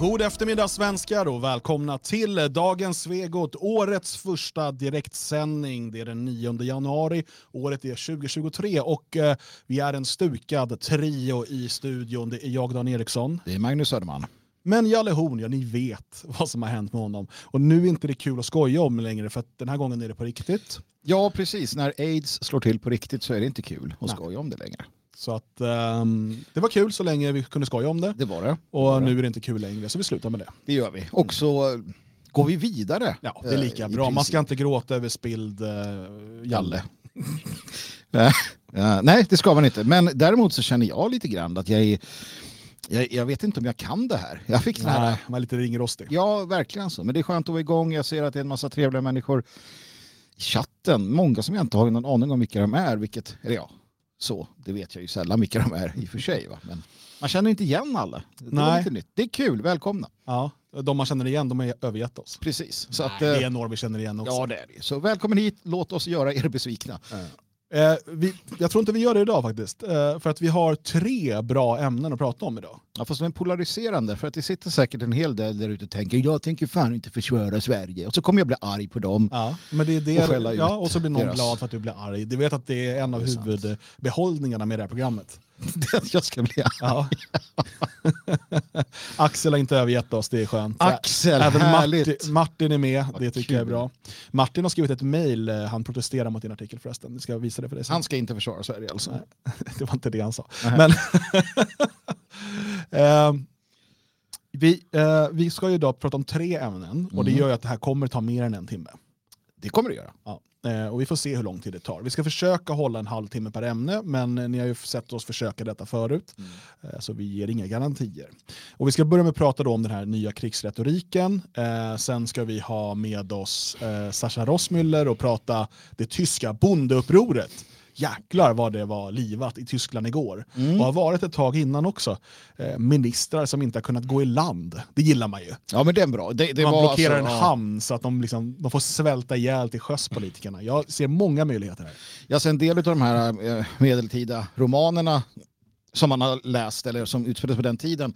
God eftermiddag svenskar och välkomna till dagens Svegot, årets första direktsändning. Det är den 9 januari, året är 2023 och eh, vi är en stukad trio i studion. Det är jag, Dan Eriksson. Det är Magnus Söderman. Men Jalle Horn, ja ni vet vad som har hänt med honom. Och nu är inte det kul att skoja om längre för att den här gången är det på riktigt. Ja, precis. När aids slår till på riktigt så är det inte kul att Nej. skoja om det längre. Så att ehm, det var kul så länge vi kunde skoja om det. Det var det. Och var det. nu är det inte kul längre så vi slutar med det. Det gör vi. Och så eh, går vi vidare. Ja, det är lika Eh, bra. Man ska inte gråta över spilld uh, Jalle. Eh, ja, nej, det ska man inte. Men däremot så känner jag lite grann att jag är... Jag, jag vet inte om jag kan det här. Jag fick den här... Nej, man är lite ringrostig. Ja, verkligen så. Men det är skönt att vara igång. Jag ser att det är en massa trevliga människor i chatten. Många som jag inte har någon aning om vilka de är. Vilket, eller ja, så. Det vet jag ju sällan vilka de är i och för sig. Va? Men man känner inte igen alla. Det, Nej. lite nytt. det är kul. Välkomna. Ja, de man känner igen, de har övergett oss. Precis. Så att, Nej, det eh, är några vi känner igen också. ja, det är det. Så välkommen hit. Låt oss göra er besvikna. Eh, vi, jag tror inte vi gör det idag faktiskt. Eh, för att vi har tre bra ämnen att prata om idag. Ja, fast de är polariserande. För att det sitter säkert en hel del där ute och tänker jag tänker fan inte försvara Sverige. Och så kommer jag bli arg på dem. Ja, men det är det, Och skälla ja, och så blir någon deras- glad för att du blir arg. Du vet att det är en av huvudbehållningarna med det här programmet. att jag ska bli arg. Ja. Axel har inte övergett oss, det är skönt. Axel, Även härligt. Martin, Martin är med, Vad det tycker jag är bra. Martin har skrivit ett mejl, eh, han protesterar mot din artikel förresten. Jag ska visa det för dig sen. Han ska inte försvara Sverige alltså. Nej. det var inte det han sa. Nej. Men Ehm, vi, eh, vi ska ju idag prata om tre ämnen och det Mm. gör ju att det här kommer ta mer än en timme. Det kommer det göra. Ja. Eh, och vi får se hur lång tid det tar. Vi ska försöka hålla en halvtimme per ämne, men eh, ni har ju sett oss försöka detta förut, eh, så vi ger inga garantier. Och vi ska börja med att prata om den här nya krigsretoriken. Sen ska vi ha med oss Sascha Rossmüller och prata det tyska bondeupproret. Jäklar vad det var livat i Tyskland igår. Mm. Och har varit ett tag innan också. Eh, ministrar som inte har kunnat gå i land. Det gillar man ju. Ja men det är bra. Det, det man blockerar alltså, en ja. hamn så att de, liksom, de får svälta ihjäl till sjöss, politikerna. Jag ser många möjligheter här. Jag ser en del av de här eh, medeltida romanerna som man har läst eller som utspelades på den tiden.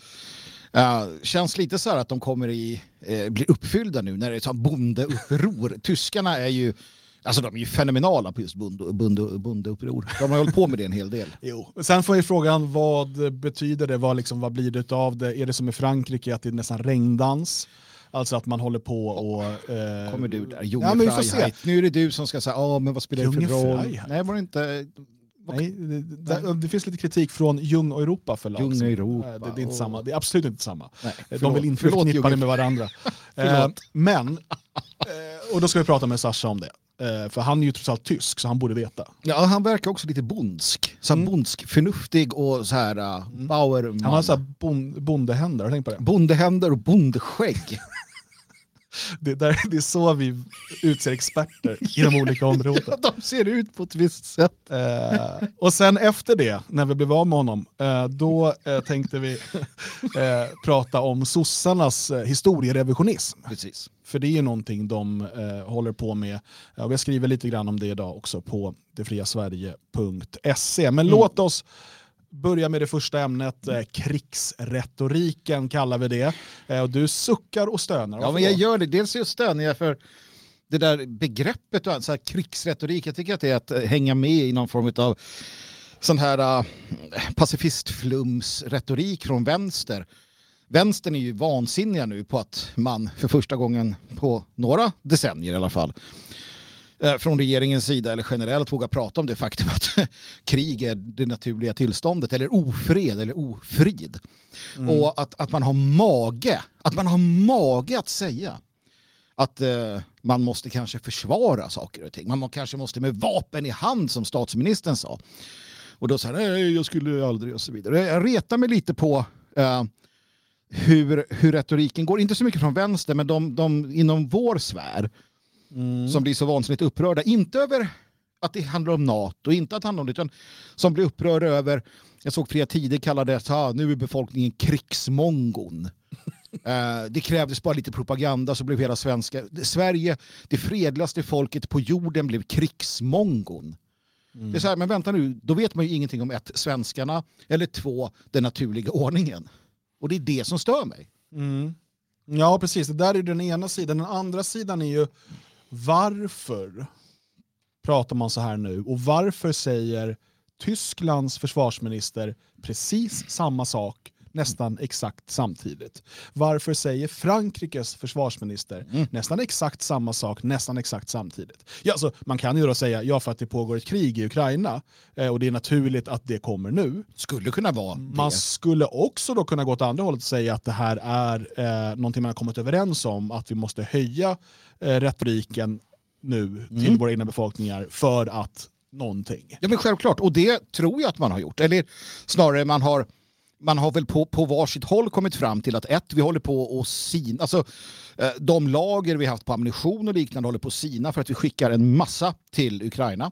eh, känns lite så här att de kommer i, eh, blir uppfyllda nu när det är så bondeuppror. Tyskarna är ju Alltså de är ju fenomenala på just bonde, bonde, bondeuppror. De har hållit på med det en hel del. Jo. Sen får ju frågan vad betyder det? Vad, liksom, vad blir det av det? Är det som i Frankrike att det är nästan regndans? Alltså att man håller på och... Eh, Kommer du där, Ja, men vi får se. Nu är det du som ska säga, ja men vad spelar det för roll? Nej, var det inte Nej, det, det, det finns lite kritik från Jung och Europa förlag. Jung och Europa, Det, det är inte samma. Det är absolut inte samma. Nej, De vill inte Förlåt, förknippa det med varandra. eh, men, eh, och då ska vi prata med Sascha om det. Eh, för han är ju trots allt tysk, så han borde veta. Ja, han verkar också lite bondsk. Så Mm. bondsk, förnuftig och så här uh, Bauer. Han har så här bon, bondehänder, tänkt på det? Bondehänder och bondskägg. Det, där, det är så vi utser experter inom olika områden. De ser ut på ett visst sätt. Eh, och sen efter det, när vi blev av med honom, eh, då tänkte vi prata om sossarnas historierevisionism. Precis. För det är ju någonting de eh, håller på med. Ja, vi skriver lite grann om det idag också på detfriasverige.se. Men låt oss börja med det första ämnet, eh, krigsretoriken kallar vi det. Eh, och du suckar och stönar. Ja, men jag då? gör det. Dels är jag för det där begreppet, och så här, krigsretorik. Jag tycker att det är att eh, hänga med i någon form av sån här uh, pacifistflumsretorik från vänster. Vänstern är ju vansinniga nu på att man för första gången på några decennier i alla fall eh, från regeringens sida eller generellt vågar prata om det faktum att krig är det naturliga tillståndet eller ofred eller ofrid. Och att, att man har mage, att man har mage att säga att eh, man måste kanske försvara saker och ting. Man må, kanske måste med vapen i hand som statsministern sa. Och då sa han, nej jag skulle aldrig och så vidare. Jag retar mig lite på eh, hur, hur retoriken går, inte så mycket från vänster men de, de inom vår sfär Mm. som blir så vansinnigt upprörda. Inte över att det handlar om NATO, inte att det handlar om det, utan som blir upprörda över, jag såg flera tider kallade det, ah, nu är befolkningen krigsmongon. Eh, det krävdes bara lite propaganda så blev hela svenska, Sverige, det fredligaste folket på jorden blev krigsmongon. Det är så här, men vänta nu, då vet man ju ingenting om ett, svenskarna, eller två, den naturliga ordningen. Och det är det som stör mig. Mm. Ja, precis. Det där är den ena sidan. Den andra sidan är ju varför pratar man så här nu? Och varför säger Tysklands försvarsminister precis samma sak nästan exakt samtidigt. Varför säger Frankrikes försvarsminister mm. nästan exakt samma sak nästan exakt samtidigt? Ja, alltså, man kan ju då säga ja för att det pågår ett krig i Ukraina eh, och det är naturligt att det kommer nu. Skulle kunna vara det. Man skulle också då kunna gå åt andra hållet och säga att det här är eh, någonting man har kommit överens om, att vi måste höja eh, retoriken nu till mm. våra egna befolkningar för att någonting. Ja men självklart, och det tror jag att man har gjort. Eller snarare man har man har väl på, på varsitt håll kommit fram till att ett, vi håller på att sina, alltså eh, de lager vi haft på ammunition och liknande håller på att sina för att vi skickar en massa till Ukraina.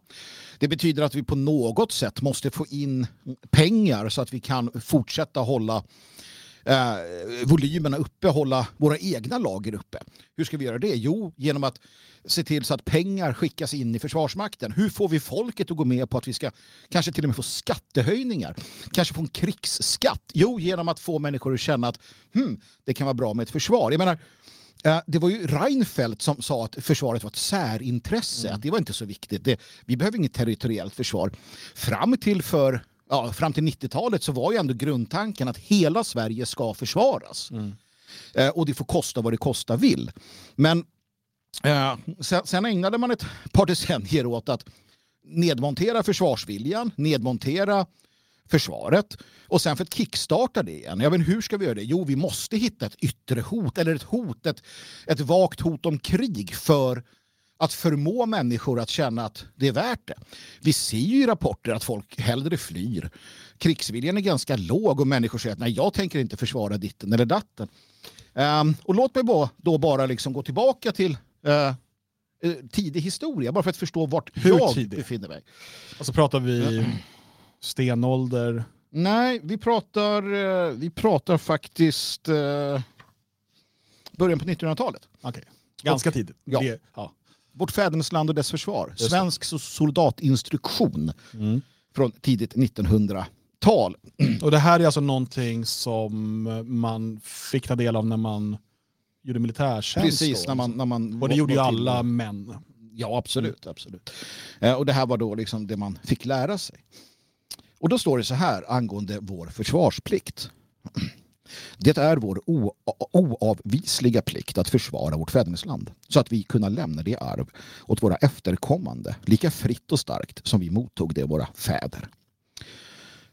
Det betyder att vi på något sätt måste få in pengar så att vi kan fortsätta hålla eh, volymerna uppe, hålla våra egna lager uppe. Hur ska vi göra det? Jo, genom att se till så att pengar skickas in i Försvarsmakten. Hur får vi folket att gå med på att vi ska kanske till och med få skattehöjningar? Kanske få en krigsskatt? Jo, genom att få människor att känna att hmm, det kan vara bra med ett försvar. Jag menar, eh, det var ju Reinfeldt som sa att försvaret var ett särintresse, mm. att det var inte så viktigt. Det, vi behöver inget territoriellt försvar. Fram till för ja, fram till 90-talet så var ju ändå grundtanken att hela Sverige ska försvaras. Mm. Eh, och det får kosta vad det kosta vill. Men eh, sen, sen ägnade man ett par decennier åt att nedmontera försvarsviljan, nedmontera försvaret och sen för att kickstarta det igen. Ja, men hur ska vi göra det? Jo, vi måste hitta ett yttre hot eller ett hot, ett, ett vagt hot om krig för att förmå människor att känna att det är värt det. Vi ser ju i rapporter att folk hellre flyr. Krigsviljan är ganska låg och människor säger att nej, jag tänker inte försvara ditten eller datten. Um, och låt mig bara, då bara liksom gå tillbaka till uh, tidig historia, bara för att förstå vart Hur jag tidig? befinner mig. Alltså pratar vi stenålder? Nej, vi pratar, uh, vi pratar faktiskt uh, början på 1900-talet. Okay. Ganska tidigt. Ja. Ja. Vårt fädernesland och dess försvar. Svensk soldatinstruktion mm. från tidigt 1900-tal. Och det här är alltså någonting som man fick ta del av när man gjorde militärtjänst? Precis, när man, när man och det gjorde ju alla till. män. Ja, absolut. Absolut. Eh, och det här var då liksom det man fick lära sig. Och då står det så här angående vår försvarsplikt. Det är vår oavvisliga plikt att försvara vårt fädernesland så att vi kunna lämna det arv åt våra efterkommande lika fritt och starkt som vi mottog det våra fäder.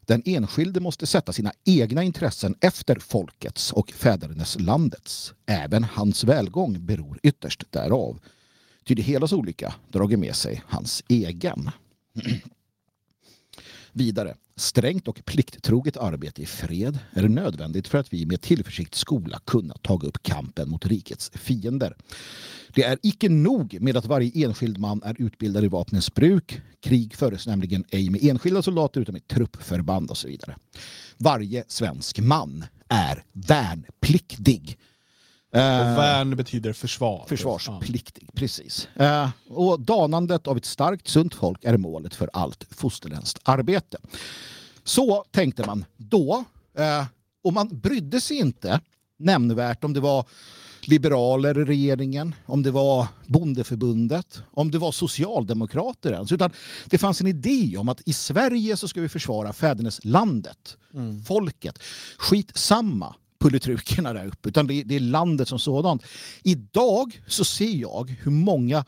Den enskilde måste sätta sina egna intressen efter folkets och fäderneslandets. Även hans välgång beror ytterst därav. Ty det helas olycka drager med sig hans egen. Vidare, strängt och plikttroget arbete i fred är nödvändigt för att vi med tillförsikt skola kunna taga upp kampen mot rikets fiender. Det är icke nog med att varje enskild man är utbildad i vapnens bruk. Krig föres nämligen ej med enskilda soldater utan med truppförband och så vidare. Varje svensk man är värnpliktig och eh, värn betyder försvar. Försvarspliktig, precis. Uh, och danandet av ett starkt, sunt folk är målet för allt fosterländskt arbete. Så tänkte man då. Uh, och man brydde sig inte nämnvärt om det var liberaler i regeringen, om det var bondeförbundet, om det var socialdemokrater ens. Utan det fanns en idé om att i Sverige så ska vi försvara fäderneslandet, mm. folket. Skit samma pulletrukarna där uppe, utan det, det, är landet som sådant. Idag så ser jag hur många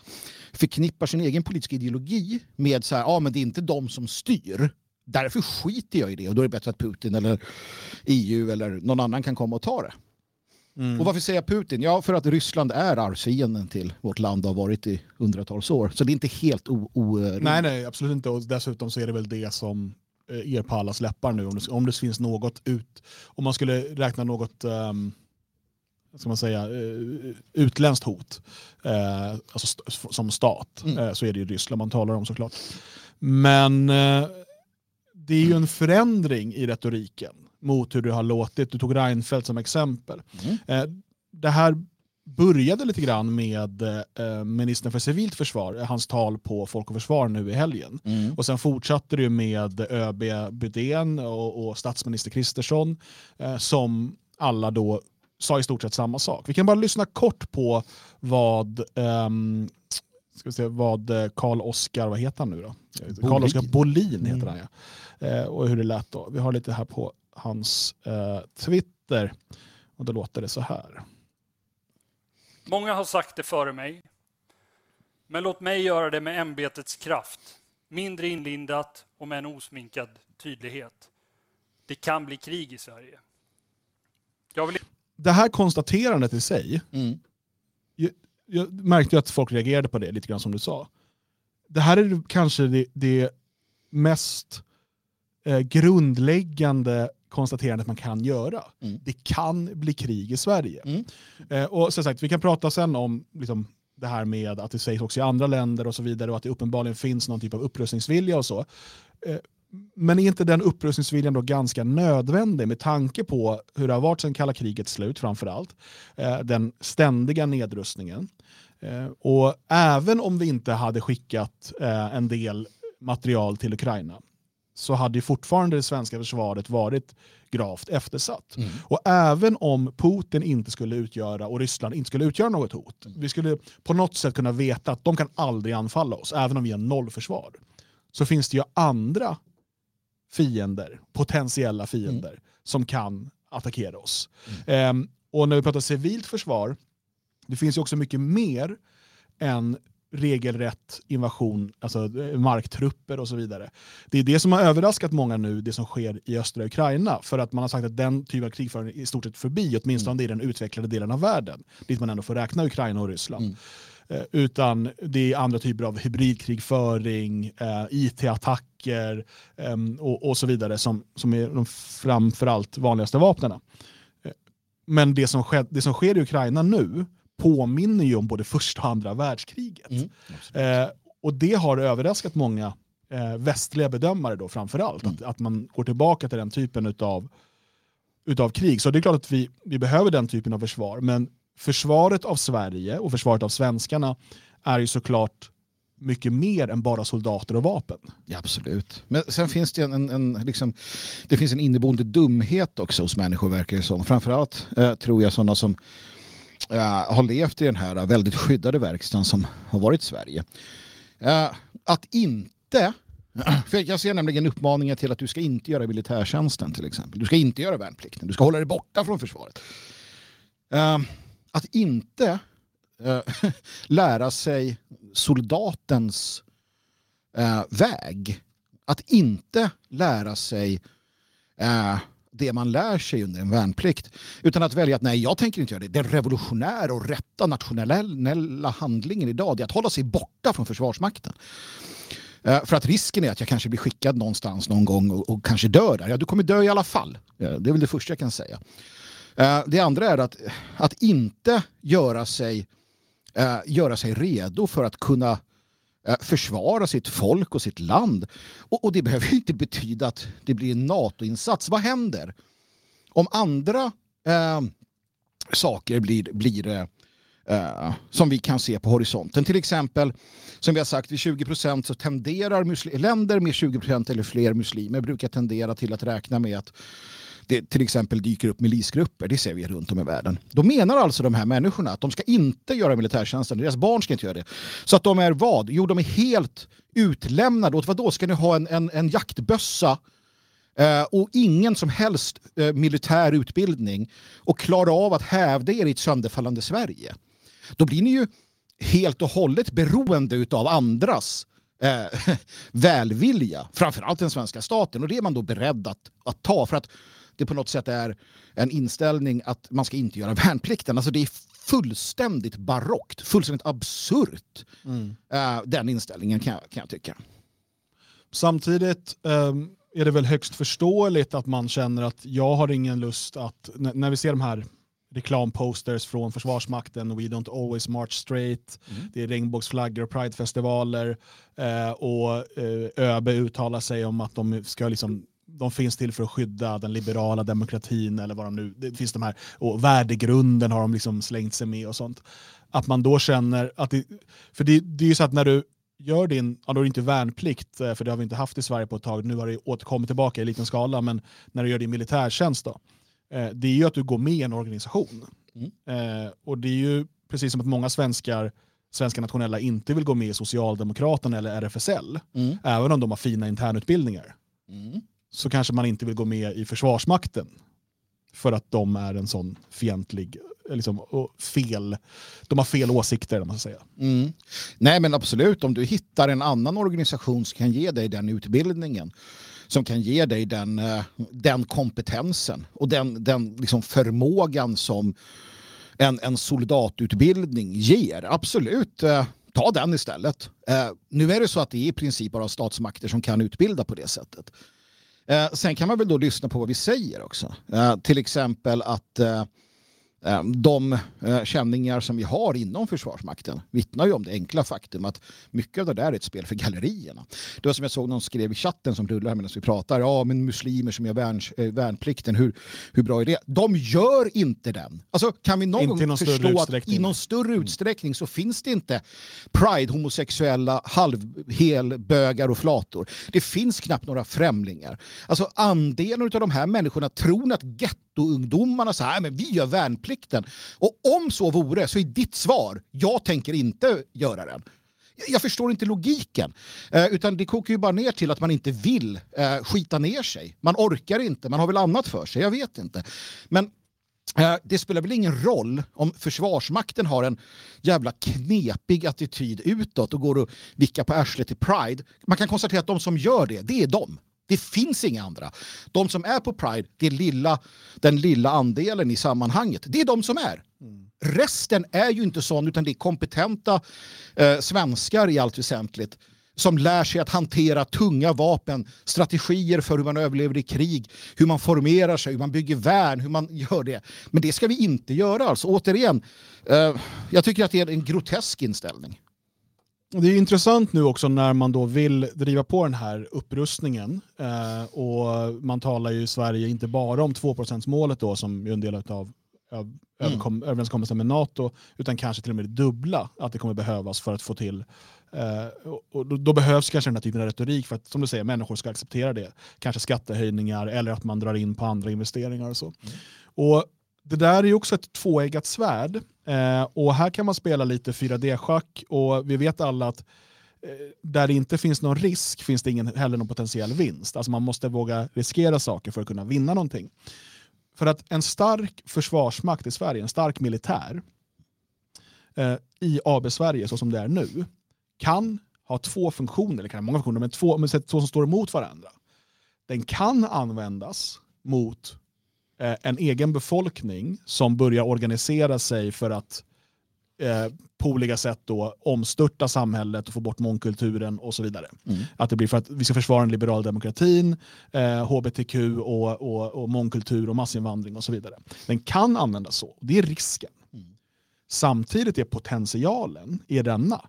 förknippar sin egen politiska ideologi med så här, ja men det är inte de som styr. Därför skiter jag i det och då är det bättre att Putin eller EU eller någon annan kan komma och ta det. Mm. Och varför säger jag Putin? Ja, för att Ryssland är arvsfienden till vårt land och har varit i hundratals år. Så det är inte helt o... o nej, nej, absolut inte. Och dessutom så är det väl det som er på allas läppar nu om det, om det finns något ut, om man skulle räkna något um, ska man säga, uh, utländskt hot uh, alltså st som stat mm. uh, så är det ju Ryssland man talar om såklart. Men det är ju en förändring i retoriken mot hur det har låtit. Du tog Reinfeldt som exempel. Mm. det här började lite grann med eh, ministern för civilt försvar, hans tal på Folk och Försvar nu i helgen. Mm. Och sen fortsatte det med ÖB Budén och, och statsminister Kristersson eh, som alla då sa i stort sett samma sak. Vi kan bara lyssna kort på vad um, ska vi se, vad eh, Karl Oskar, vad heter han nu då? Karl Oskar Bolin heter han ja. Eh, och hur det lät då. Vi har lite här på hans eh, Twitter och då låter det så här. Många har sagt det före mig, men låt mig göra det med ämbetets kraft. Mindre inlindat och med en osminkad tydlighet. Det kan bli krig i Sverige. Vill... Det här konstaterandet i sig, mm. jag, jag, märkte att folk reagerade på det lite grann som du sa. Det här är kanske det, det mest eh, grundläggande konstaterandet man kan göra. Mm. Det kan bli krig i Sverige. Mm. Eh, och som sagt, vi kan prata sen om liksom, det här med att det sägs också i andra länder och så vidare och att det uppenbarligen finns någon typ av upprustningsvilja och så. Eh, men är inte den upprustningsviljan då ganska nödvändig med tanke på hur det har varit sedan kalla krigets slut framförallt? Eh, den ständiga nedrustningen. Eh, och även om vi inte hade skickat eh, en del material till Ukraina så hade fortfarande det svenska försvaret varit gravt eftersatt. Mm. Och även om Putin inte skulle utgöra och Ryssland inte skulle utgöra något hot, mm. vi skulle på något sätt kunna veta att de kan aldrig anfalla oss, även om vi har nollförsvar. Så finns det ju andra fiender, potentiella fiender, mm. som kan attackera oss. Um, och när vi pratar civilt försvar, det finns ju också mycket mer än regelrätt invasion, alltså eh, marktrupper och så vidare. Det är det som har överraskat många nu, det som sker i östra Ukraina, för att man har sagt att den typen av krigföring är i stort sett förbi, åtminstone mm. i den utvecklade delen av världen, dit man ändå får räkna Ukraina och Ryssland. Mm. Eh, utan det är andra typer av hybridkrigföring, eh, it-attacker eh, och, och, så vidare som, som är de framförallt vanligaste vapnen. Eh, men det som, sker, det som sker i Ukraina nu påminner ju om både första och andra världskriget. Mm, eh, och det har överraskat många eh, västliga bedömare då framförallt, mm. att, att man går tillbaka till den typen utav, utav krig. Så det är klart att vi, vi behöver den typen av försvar, men försvaret av Sverige och försvaret av svenskarna är ju såklart mycket mer än bara soldater och vapen. Ja, absolut. Men sen finns det en, en, en liksom, det finns en inneboende dumhet också hos människor verkar det som. Framförallt eh, tror jag sådana som Eh, har levt i den här väldigt skyddade verkstaden som har varit Sverige. Eh, att inte för jag ser nämligen uppmaningar till att du ska inte göra militärtjänsten till exempel. Du ska inte göra värnplikten. Du ska hålla dig borta från försvaret. Uh, att inte uh, lära sig soldatens uh, väg. Att inte lära sig det man lär sig under en värnplikt. Utan att välja att nej, jag tänker inte göra det. Den revolutionära och rätta nationella handlingen idag är att hålla sig borta från Försvarsmakten. Eh, för att risken är att jag kanske blir skickad någonstans någon gång och, och kanske dör där. Ja, du kommer dö i alla fall. Det är väl det första jag kan säga. Eh, det andra är att, att inte göra sig, eh, göra sig redo för att kunna Eh, försvara sitt folk och sitt land. Och, och det behöver inte betyda att det blir en NATO-insats. Vad händer om andra eh, saker blir, blir eh, eh som vi kan se på horisonten? Till exempel, som vi har sagt, vid 20 procent så tenderar länder med 20 procent eller fler muslimer brukar tendera till att räkna med att det till exempel dyker upp milisgrupper, det ser vi runt om i världen. Då menar alltså de här människorna att de ska inte göra militärtjänsten, deras barn ska inte göra det. Så att de är vad? Jo, de är helt utlämnade åt vad då? Ska ni ha en, en, en jaktbössa eh, och ingen som helst eh, militär utbildning och klara av att hävda er i ett sönderfallande Sverige? Då blir ni ju helt och hållet beroende av andras eh, välvilja, framförallt den svenska staten. Och det är man då beredd att, att ta. För att det på något sätt är en inställning att man ska inte göra värnplikten. Alltså det är fullständigt barockt, fullständigt absurt. Mm. Uh, den inställningen kan jag, kan jag tycka. Samtidigt um, är det väl högst förståeligt att man känner att jag har ingen lust att, när vi ser de här reklamposters från Försvarsmakten, We Don't Always March Straight, mm. det är regnbågsflaggor och pridefestivaler eh, och eh, ÖB uttalar sig om att de ska liksom de finns till för att skydda den liberala demokratin eller vad de nu, det finns de här, och värdegrunden har de liksom slängt sig med och sånt. Att man då känner att det, för det, det är ju så att när du gör din, ja då är det inte värnplikt, eh, för det har vi inte haft i Sverige på ett tag, nu har det återkommit tillbaka i liten skala, men när du gör din militärtjänst då, eh, det är ju att du går med i en organisation. Mm. Eh, och det är ju precis som att många svenskar, svenska nationella inte vill gå med i Socialdemokraterna eller RFSL, Mm. även om de har fina internutbildningar, Mm så kanske man inte vill gå med i Försvarsmakten för att de är en sån fientlig, eh, liksom, och fel, de har fel åsikter, om man ska säga. Mm. Nej men absolut, om du hittar en annan organisation som kan ge dig den utbildningen som kan ge dig den, eh, den kompetensen och den, den liksom förmågan som en, en soldatutbildning ger. Absolut, eh, ta den istället. Eh, nu är det så att det är i princip bara statsmakter som kan utbilda på det sättet. Eh, sen kan man väl då lyssna på vad vi säger också. Eh, till exempel att eh, de eh, känningar som vi har inom Försvarsmakten vittnar ju om det enkla faktum att mycket av det där är ett spel för gallerierna. Det var som jag såg någon skrev i chatten som rullar här medan vi pratar. Ja, men muslimer som gör värns, eh, värnplikten, hur, hur bra är det? De gör inte den. Alltså, kan vi någon gång förstå att i någon större utsträckning så finns det inte pride, homosexuella, halvhelbögar och flator. Det finns knappt några främlingar. Alltså andelen av de här människorna tror att gettoungdomarna så här, men vi gör värnplikten. Och om så vore så är ditt svar, jag tänker inte göra den. Jag- Jag förstår inte logiken. Eh, utan det kokar ju bara ner till att man inte vill eh, skita ner sig. Man orkar inte, man har väl annat för sig, jag vet inte. Men Eh, Det spelar väl ingen roll om Försvarsmakten har en jävla knepig attityd utåt och går och vickar på arslet i Pride. Man kan konstatera att de som gör det, det är de. Det finns inga andra. De som är på Pride, det är lilla, den lilla andelen i sammanhanget. Det är de som är. Resten är ju inte sån, utan det är kompetenta eh, svenskar i allt väsentligt som lär sig att hantera tunga vapen, strategier för hur man överlever i krig, hur man formerar sig, hur man bygger värn, hur man gör det. Men det ska vi inte göra. Alltså, återigen, eh, jag tycker att det är en grotesk inställning. Det är intressant nu också när man då vill driva på den här upprustningen eh, och man talar ju i Sverige inte bara om 2%-målet då som är en del av överkom- överenskommelsen med NATO utan kanske till och med det dubbla att det kommer behövas för att få till eh, och- då, då behövs kanske den här typen av retorik för att som du säger människor ska acceptera det. Kanske skattehöjningar eller att man drar in på andra investeringar och så. Och det där är ju också ett tvåeggat svärd eh, och här kan man spela lite 4D-schack och vi vet alla att eh, där det inte finns någon risk finns det ingen, heller någon potentiell vinst. Alltså man måste våga riskera saker för att kunna vinna någonting. För att en stark försvarsmakt i Sverige, en stark militär eh, i AB Sverige så som det är nu, kan ha två funktioner, eller kan ha många funktioner, men två, men två som står emot varandra. Den kan användas mot eh, en egen befolkning som börjar organisera sig för att eh, på olika sätt då omstörta samhället och få bort mångkulturen och så vidare. Mm. Att det blir för att vi ska försvara den liberala demokratin, eh, hbtq och, och, och mångkultur och massinvandring och så vidare. Den kan användas så. Det är risken. Mm. Samtidigt är potentialen är denna.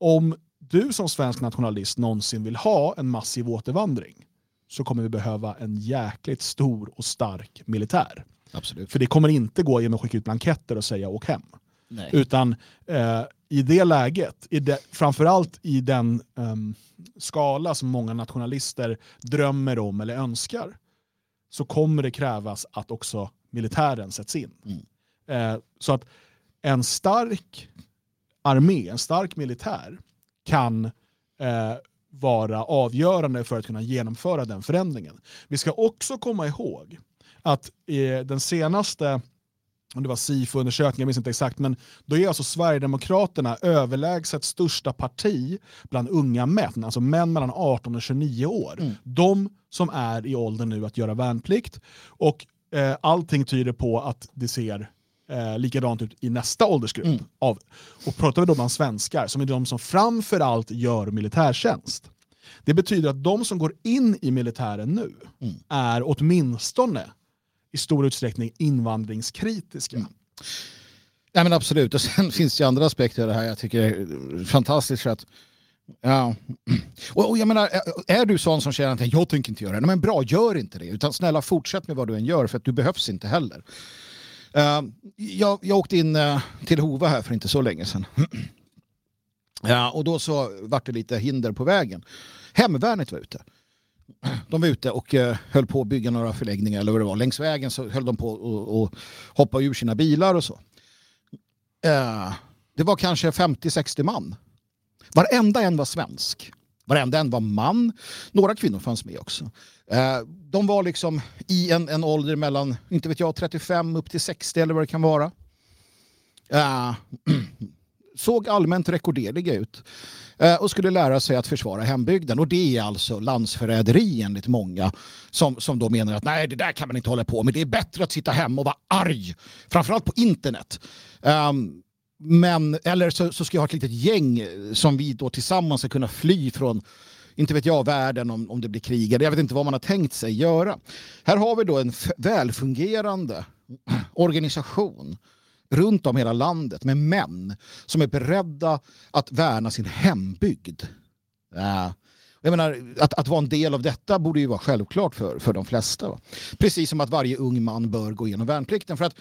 Om du som svensk nationalist någonsin vill ha en massiv återvandring så kommer vi behöva en jäkligt stor och stark militär. Absolut. För det kommer inte gå genom att skicka ut blanketter och säga åk hem. Nej. Utan eh, i det läget, i det, framförallt i den ehm, skala som många nationalister drömmer om eller önskar, så kommer det krävas att också militären sätts in. Mm. Eh, så att en stark armé, en stark militär, kan eh, vara avgörande för att kunna genomföra den förändringen. Vi ska också komma ihåg att eh, den senaste om det var SIFO-undersökningen, jag minns inte exakt, men då är alltså Sverigedemokraterna överlägset största parti bland unga män, alltså män mellan 18 och 29 år. Mm. De som är i åldern nu att göra värnplikt. Och eh, allting tyder på att det ser eh, likadant ut i nästa åldersgrupp. Mm. Av, och pratar vi då om svenskar, som är de som framförallt gör militärtjänst. Det betyder att de som går in i militären nu Mm. är åtminstone i stor utsträckning invandringskritiska. Mm. Ja, men absolut. Och sen finns det andra aspekter av det här jag tycker är fantastiskt. För att, ja. och, och jag menar, är- du sån som känner att jag tänker inte göra det, men bra, gör inte det. Utan snälla fortsätt med vad du än gör för att du behövs inte heller. Eh, jag, jag åkte in eh, till Hova här för inte så länge sedan. ja, eh, och då så vart det lite hinder på vägen. Hemvärnet var ute. de var ute och höll på att bygga några förläggningar eller vad det var. Längs vägen så höll de på att hoppa ur sina bilar och så. Det var kanske 50-60 man. Varenda en var svensk. Varenda en var man. Några kvinnor fanns med också. Eh, de var liksom i en, en ålder mellan, inte vet jag, 35 upp till 60 eller vad det kan vara. Uh, såg allmänt rekorderliga ut eh, och skulle lära sig att försvara hembygden. Och det är alltså landsförräderi enligt många som, som då menar att nej, det där kan man inte hålla på med. Det är bättre att sitta hemma och vara arg, framförallt på internet. Um, men, eller så, så, ska jag ha ett litet gäng eh, som vi då tillsammans ska kunna fly från inte vet jag, världen om, om det blir krig. Jag vet inte vad man har tänkt sig göra. Här har vi då en välfungerande organisation runt om hela landet med män som är beredda att värna sin hembygd. Äh. Jag menar, att, att vara en del av detta borde ju vara självklart för, för de flesta. Va? Precis som att varje ung man bör gå igenom värnplikten. För att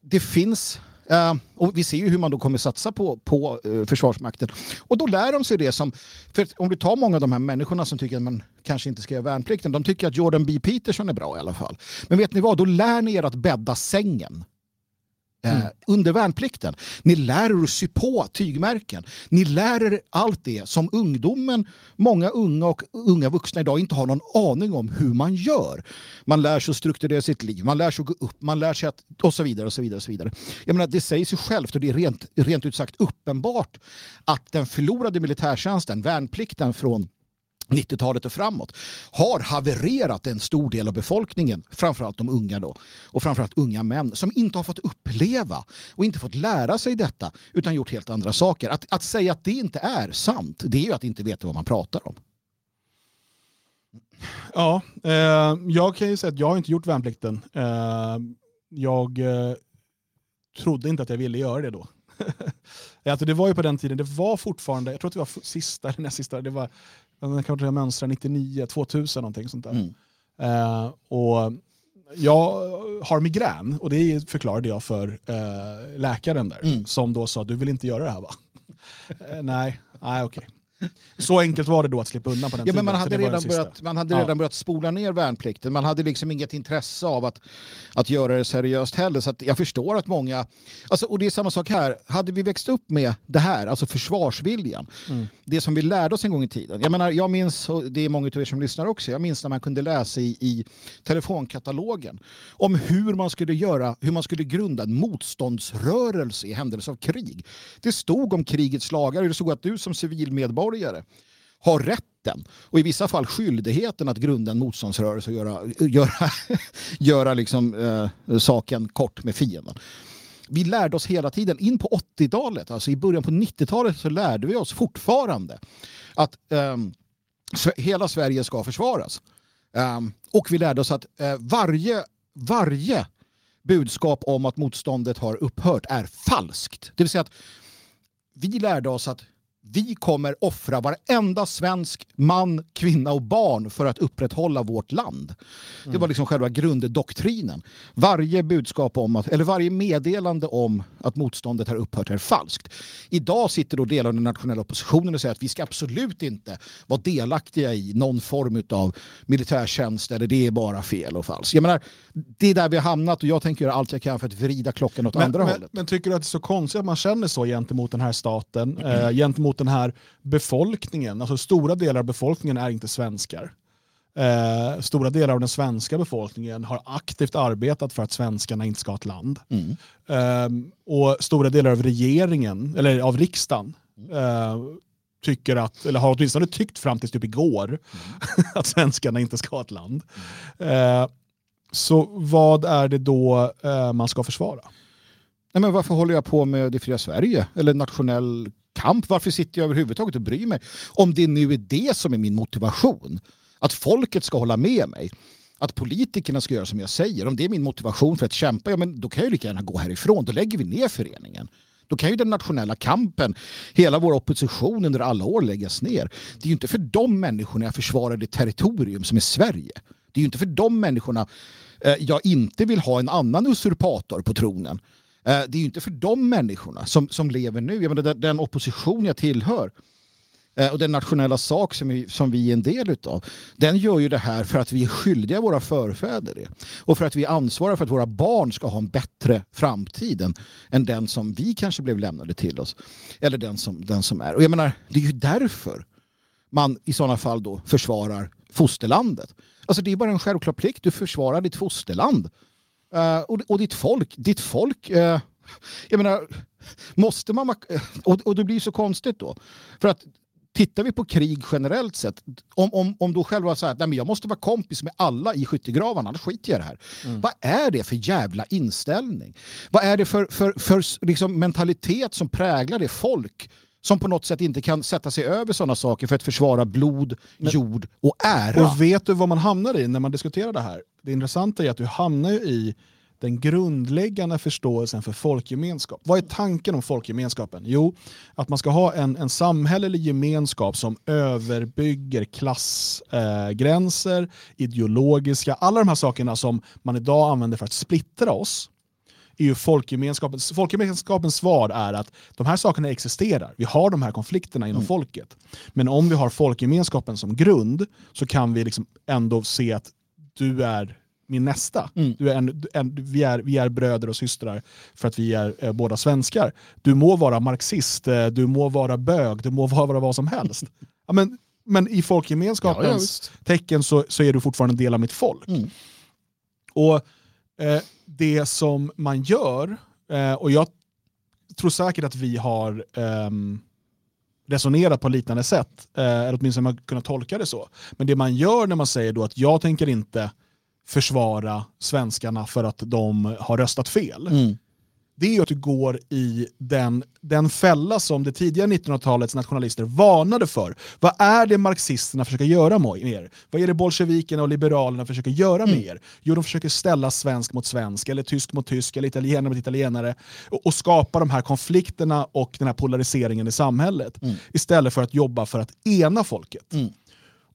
det finns Uh, och vi ser ju hur man då kommer satsa på, på uh, Försvarsmakten. Och då lär de sig det som... För om du tar många av de här människorna som tycker att man kanske inte ska göra värnplikten. De tycker att Jordan B. Peterson är bra i alla fall. Men vet ni vad? Då lär ni er att bädda sängen. Eh, mm. under värnplikten. Ni lär er att sy på tygmärken. Ni lär er allt det som ungdomen, många unga och unga vuxna idag inte har någon aning om hur man gör. Man lär sig att strukturera sitt liv, man lär sig att gå upp, man lär sig att och så vidare och så vidare. Och så vidare. Jag menar, det säger sig självt och det är rent, rent ut sagt uppenbart att den förlorade militärtjänsten, värnplikten från 90-talet och framåt har havererat en stor del av befolkningen, framförallt de unga då, och framförallt unga män som inte har fått uppleva och inte fått lära sig detta utan gjort helt andra saker. Att, att säga att det inte är sant, det är ju att inte veta vad man pratar om. Ja, eh, jag kan ju säga att jag har inte gjort värnplikten. Eh, jag eh, trodde inte att jag ville göra det då. alltså det var ju på den tiden, det var fortfarande, jag tror att det var sista eller näst sista, det var den kanske mönstrade 99, 2000 någonting sånt där. Mm. Uh, och jag har migrän och det förklarade jag för uh, läkaren där mm. som då sa du vill inte göra det här va? uh, nej, nej okej. Okay. Så enkelt var det då att slippa undan på den ja, tiden. Men man hade, redan börjat, man hade redan ja. börjat spola ner värnplikten. Man hade liksom inget intresse av att, att göra det seriöst heller. Så jag förstår att många... Alltså, och det är samma sak här. Hade vi växt upp med det här, alltså försvarsviljan, mm. det som vi lärde oss en gång i tiden. Jag menar, jag minns, och det är många av er som lyssnar också, jag minns när man kunde läsa i, i telefonkatalogen om hur man skulle göra, hur man skulle grunda en motståndsrörelse i händelse av krig. Det stod om krigets lagar, det stod att du som civilmedborgare medborgare har rätten och i vissa fall skyldigheten att grunda en motståndsrörelse och göra, göra, göra liksom, eh, saken kort med fienden. Vi lärde oss hela tiden, in på 80-talet, alltså i början på 90-talet så lärde vi oss fortfarande att eh, hela Sverige ska försvaras. Eh, och vi lärde oss att eh, varje, varje budskap om att motståndet har upphört är falskt. Det vill säga att vi lärde oss att vi kommer offra varenda svensk man, kvinna och barn för att upprätthålla vårt land. Mm. Det var liksom själva grunddoktrinen. Varje budskap om att, eller varje meddelande om att motståndet har upphört är falskt. Idag sitter då delar av den nationella oppositionen och säger att vi ska absolut inte vara delaktiga i någon form av militärtjänst eller det är bara fel och falskt. Jag menar, det är där vi har hamnat och jag tänker göra allt jag kan för att vrida klockan åt men, andra men, hållet. Men tycker du att det är så konstigt att man känner så gentemot den här staten, mm. eh, gentemot den här befolkningen? Alltså stora delar av befolkningen är inte svenskar. Eh, stora delar av den svenska befolkningen har aktivt arbetat för att svenskarna inte ska ha ett land. Mm. Eh, och stora delar av regeringen, eller av riksdagen, eh, tycker att, eller har åtminstone tyckt fram till typ igår, mm. att svenskarna inte ska ha ett land. Mm. Så vad är det då eh, man ska försvara? Nej, men varför håller jag på med Det fria Sverige? Eller nationell kamp? Varför sitter jag överhuvudtaget och bryr mig? Om det nu är det som är min motivation. Att folket ska hålla med mig. Att politikerna ska göra som jag säger. Om det är min motivation för att kämpa, ja, men då kan jag lika gärna gå härifrån. Då lägger vi ner föreningen. Då kan ju den nationella kampen, hela vår opposition under alla år läggas ner. Det är ju inte för de människorna jag försvarar det territorium som är Sverige. Det är ju inte för de människorna eh, jag inte vill ha en annan usurpator på tronen. Eh, det är ju inte för de människorna som, som lever nu. Jag menar, den, opposition jag tillhör eh, och den nationella sak som vi, som vi är en del utav, den gör ju det här för att vi är skyldiga våra förfäder det. Och för att vi ansvarar för att våra barn ska ha en bättre framtid än, än den som vi kanske blev lämnade till oss. Eller den som, den som är. Och jag menar, det är ju därför man i sådana fall då försvarar fosterlandet. Alltså det är bara en självklar plikt. Du försvarar ditt fosterland. Uh, och, och ditt folk. Ditt folk, uh, jag menar, måste man... Och, och det blir så konstigt då. För att tittar vi på krig generellt sett, om, om, om då själva säger att jag måste vara kompis med alla i skyttegravarna, annars skiter jag i det här. Mm. Vad är det för jävla inställning? Vad är det för, för, för liksom mentalitet som präglar det folk som på något sätt inte kan sätta sig över sådana saker för att försvara blod, jord och ära. Och vet du vad man hamnar i när man diskuterar det här? Det intressanta är att du hamnar i den grundläggande förståelsen för folkgemenskap. Vad är tanken om folkgemenskapen? Jo, att man ska ha en, en samhällelig gemenskap som överbygger klassgränser, eh, ideologiska, alla de här sakerna som man idag använder för att splittra oss är ju folkgemenskapens, folkgemenskapens svar är att de här sakerna existerar. Vi har de här konflikterna inom mm. folket. Men om vi har folkgemenskapen som grund så kan vi liksom ändå se att du är min nästa. Mm. Du är en, en, vi, är, vi är bröder och systrar för att vi är eh, båda svenskar. Du må vara marxist, eh, du må vara bög, du må vara vad som helst. ja, men, men i folkgemenskapens ja, tecken så, så är du fortfarande en del av mitt folk. Mm. Och eh, det som man gör, eh, och jag tror säkert att vi har eh, resonerat på liknande sätt, eh, eller åtminstone man kunnat tolka det så. Men det man gör när man säger då att jag tänker inte försvara svenskarna för att de har röstat fel. Mm det är att du går i den, den fälla som det tidiga 1900-talets nationalister varnade för. Vad är det marxisterna försöker göra med er? Vad är det bolsjevikerna och liberalerna försöker göra med mm. er? Jo, de försöker ställa svensk mot svensk, eller tysk mot tysk, eller italienare mot italienare och, och skapa de här konflikterna och den här polariseringen i samhället. Mm. Istället för att jobba för att ena folket. Mm.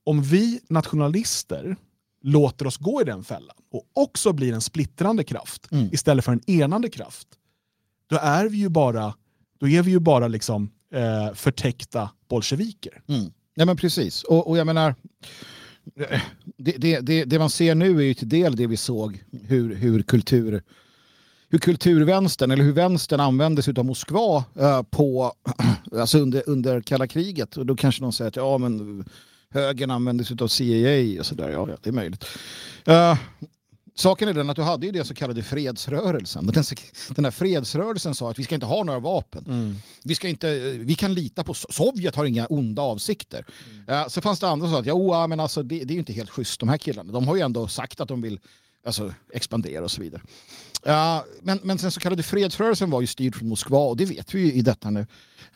Om vi nationalister låter oss gå i den fällan och också blir en splittrande kraft mm. istället för en enande kraft, då är vi ju bara, då är vi ju bara liksom, eh, förtäckta bolsjeviker. Mm. Ja men precis, och, och jag menar, det, det, det, det, man ser nu är ju till del det vi såg, hur, hur kultur hur kulturvänstern, eller hur vänstern användes av Moskva eh, på, alltså under, under kalla kriget. Och då kanske någon säger att ja, men högern användes av CIA och sådär. Ja, det är möjligt. Uh, Saken är den att du hade ju det så kallade fredsrörelsen. Den, den här fredsrörelsen sa att vi ska inte ha några vapen. Mm. Vi, ska inte, vi kan lita på Sovjet har inga onda avsikter. Mm. Uh, så fanns det andra som sa att ja, men alltså, det, det är ju inte helt schysst de här killarna. De har ju ändå sagt att de vill alltså, expandera och så vidare. Uh, men, men den så kallade fredsrörelsen var ju styrd från Moskva och det vet vi ju i detta nu.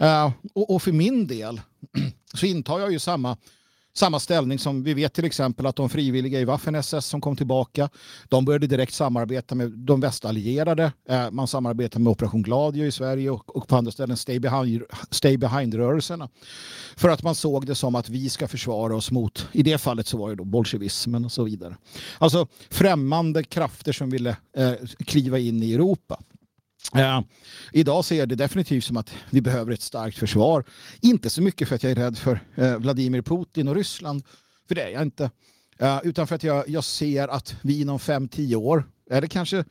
Uh, och, och för min del så intar jag ju samma samma ställning som vi vet till exempel att de frivilliga i Waffen-SS som kom tillbaka, de började direkt samarbeta med de västallierade. Eh, man samarbetar med Operation Gladio i Sverige och, på andra ställen Stay Behind-rörelserna. Behind för att man såg det som att vi ska försvara oss mot, i det fallet så var det då bolsjevismen och så vidare. Alltså främmande krafter som ville eh, kliva in i Europa. Eh, idag ser jag det definitivt som att vi behöver ett starkt försvar. Inte så mycket för att jag är rädd för eh, Vladimir Putin och Ryssland, för det är jag inte. Eh, utan för att jag, jag ser att vi inom 5-10 år, eller kanske,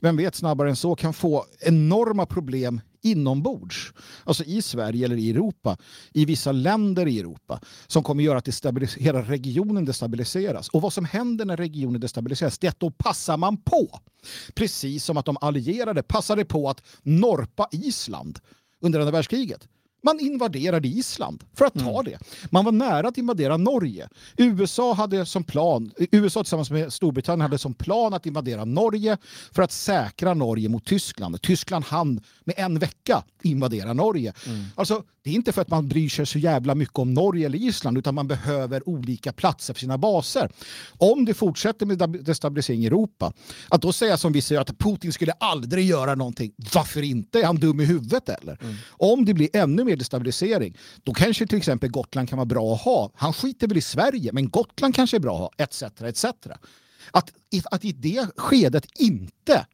vem vet snabbare än så, kan få enorma problem inombords, alltså i Sverige eller i Europa, i vissa länder i Europa, som kommer göra att hela regionen destabiliseras. Och vad som händer när regionen destabiliseras, det är att då passar man på. Precis som att de allierade passade på att norpa Island under andra världskriget. Man invaderade Island för att ta mm. det. Man var nära att invadera Norge. USA hade som plan, USA tillsammans med Storbritannien hade som plan att invadera Norge för att säkra Norge mot Tyskland. Tyskland hann med en vecka invadera Norge. Mm. Alltså, det är inte för att man bryr sig så jävla mycket om Norge eller Island utan man behöver olika platser för sina baser. Om det fortsätter med destabilisering i Europa, att då säga som vi säger att Putin skulle aldrig göra någonting. Varför inte? Är han dum i huvudet eller? Mm. Om det blir ännu mer destabilisering, då kanske till exempel Gotland kan vara bra att ha. Han skiter väl i Sverige, men Gotland kanske är bra att ha, etc. etc. Att, att i det skedet inte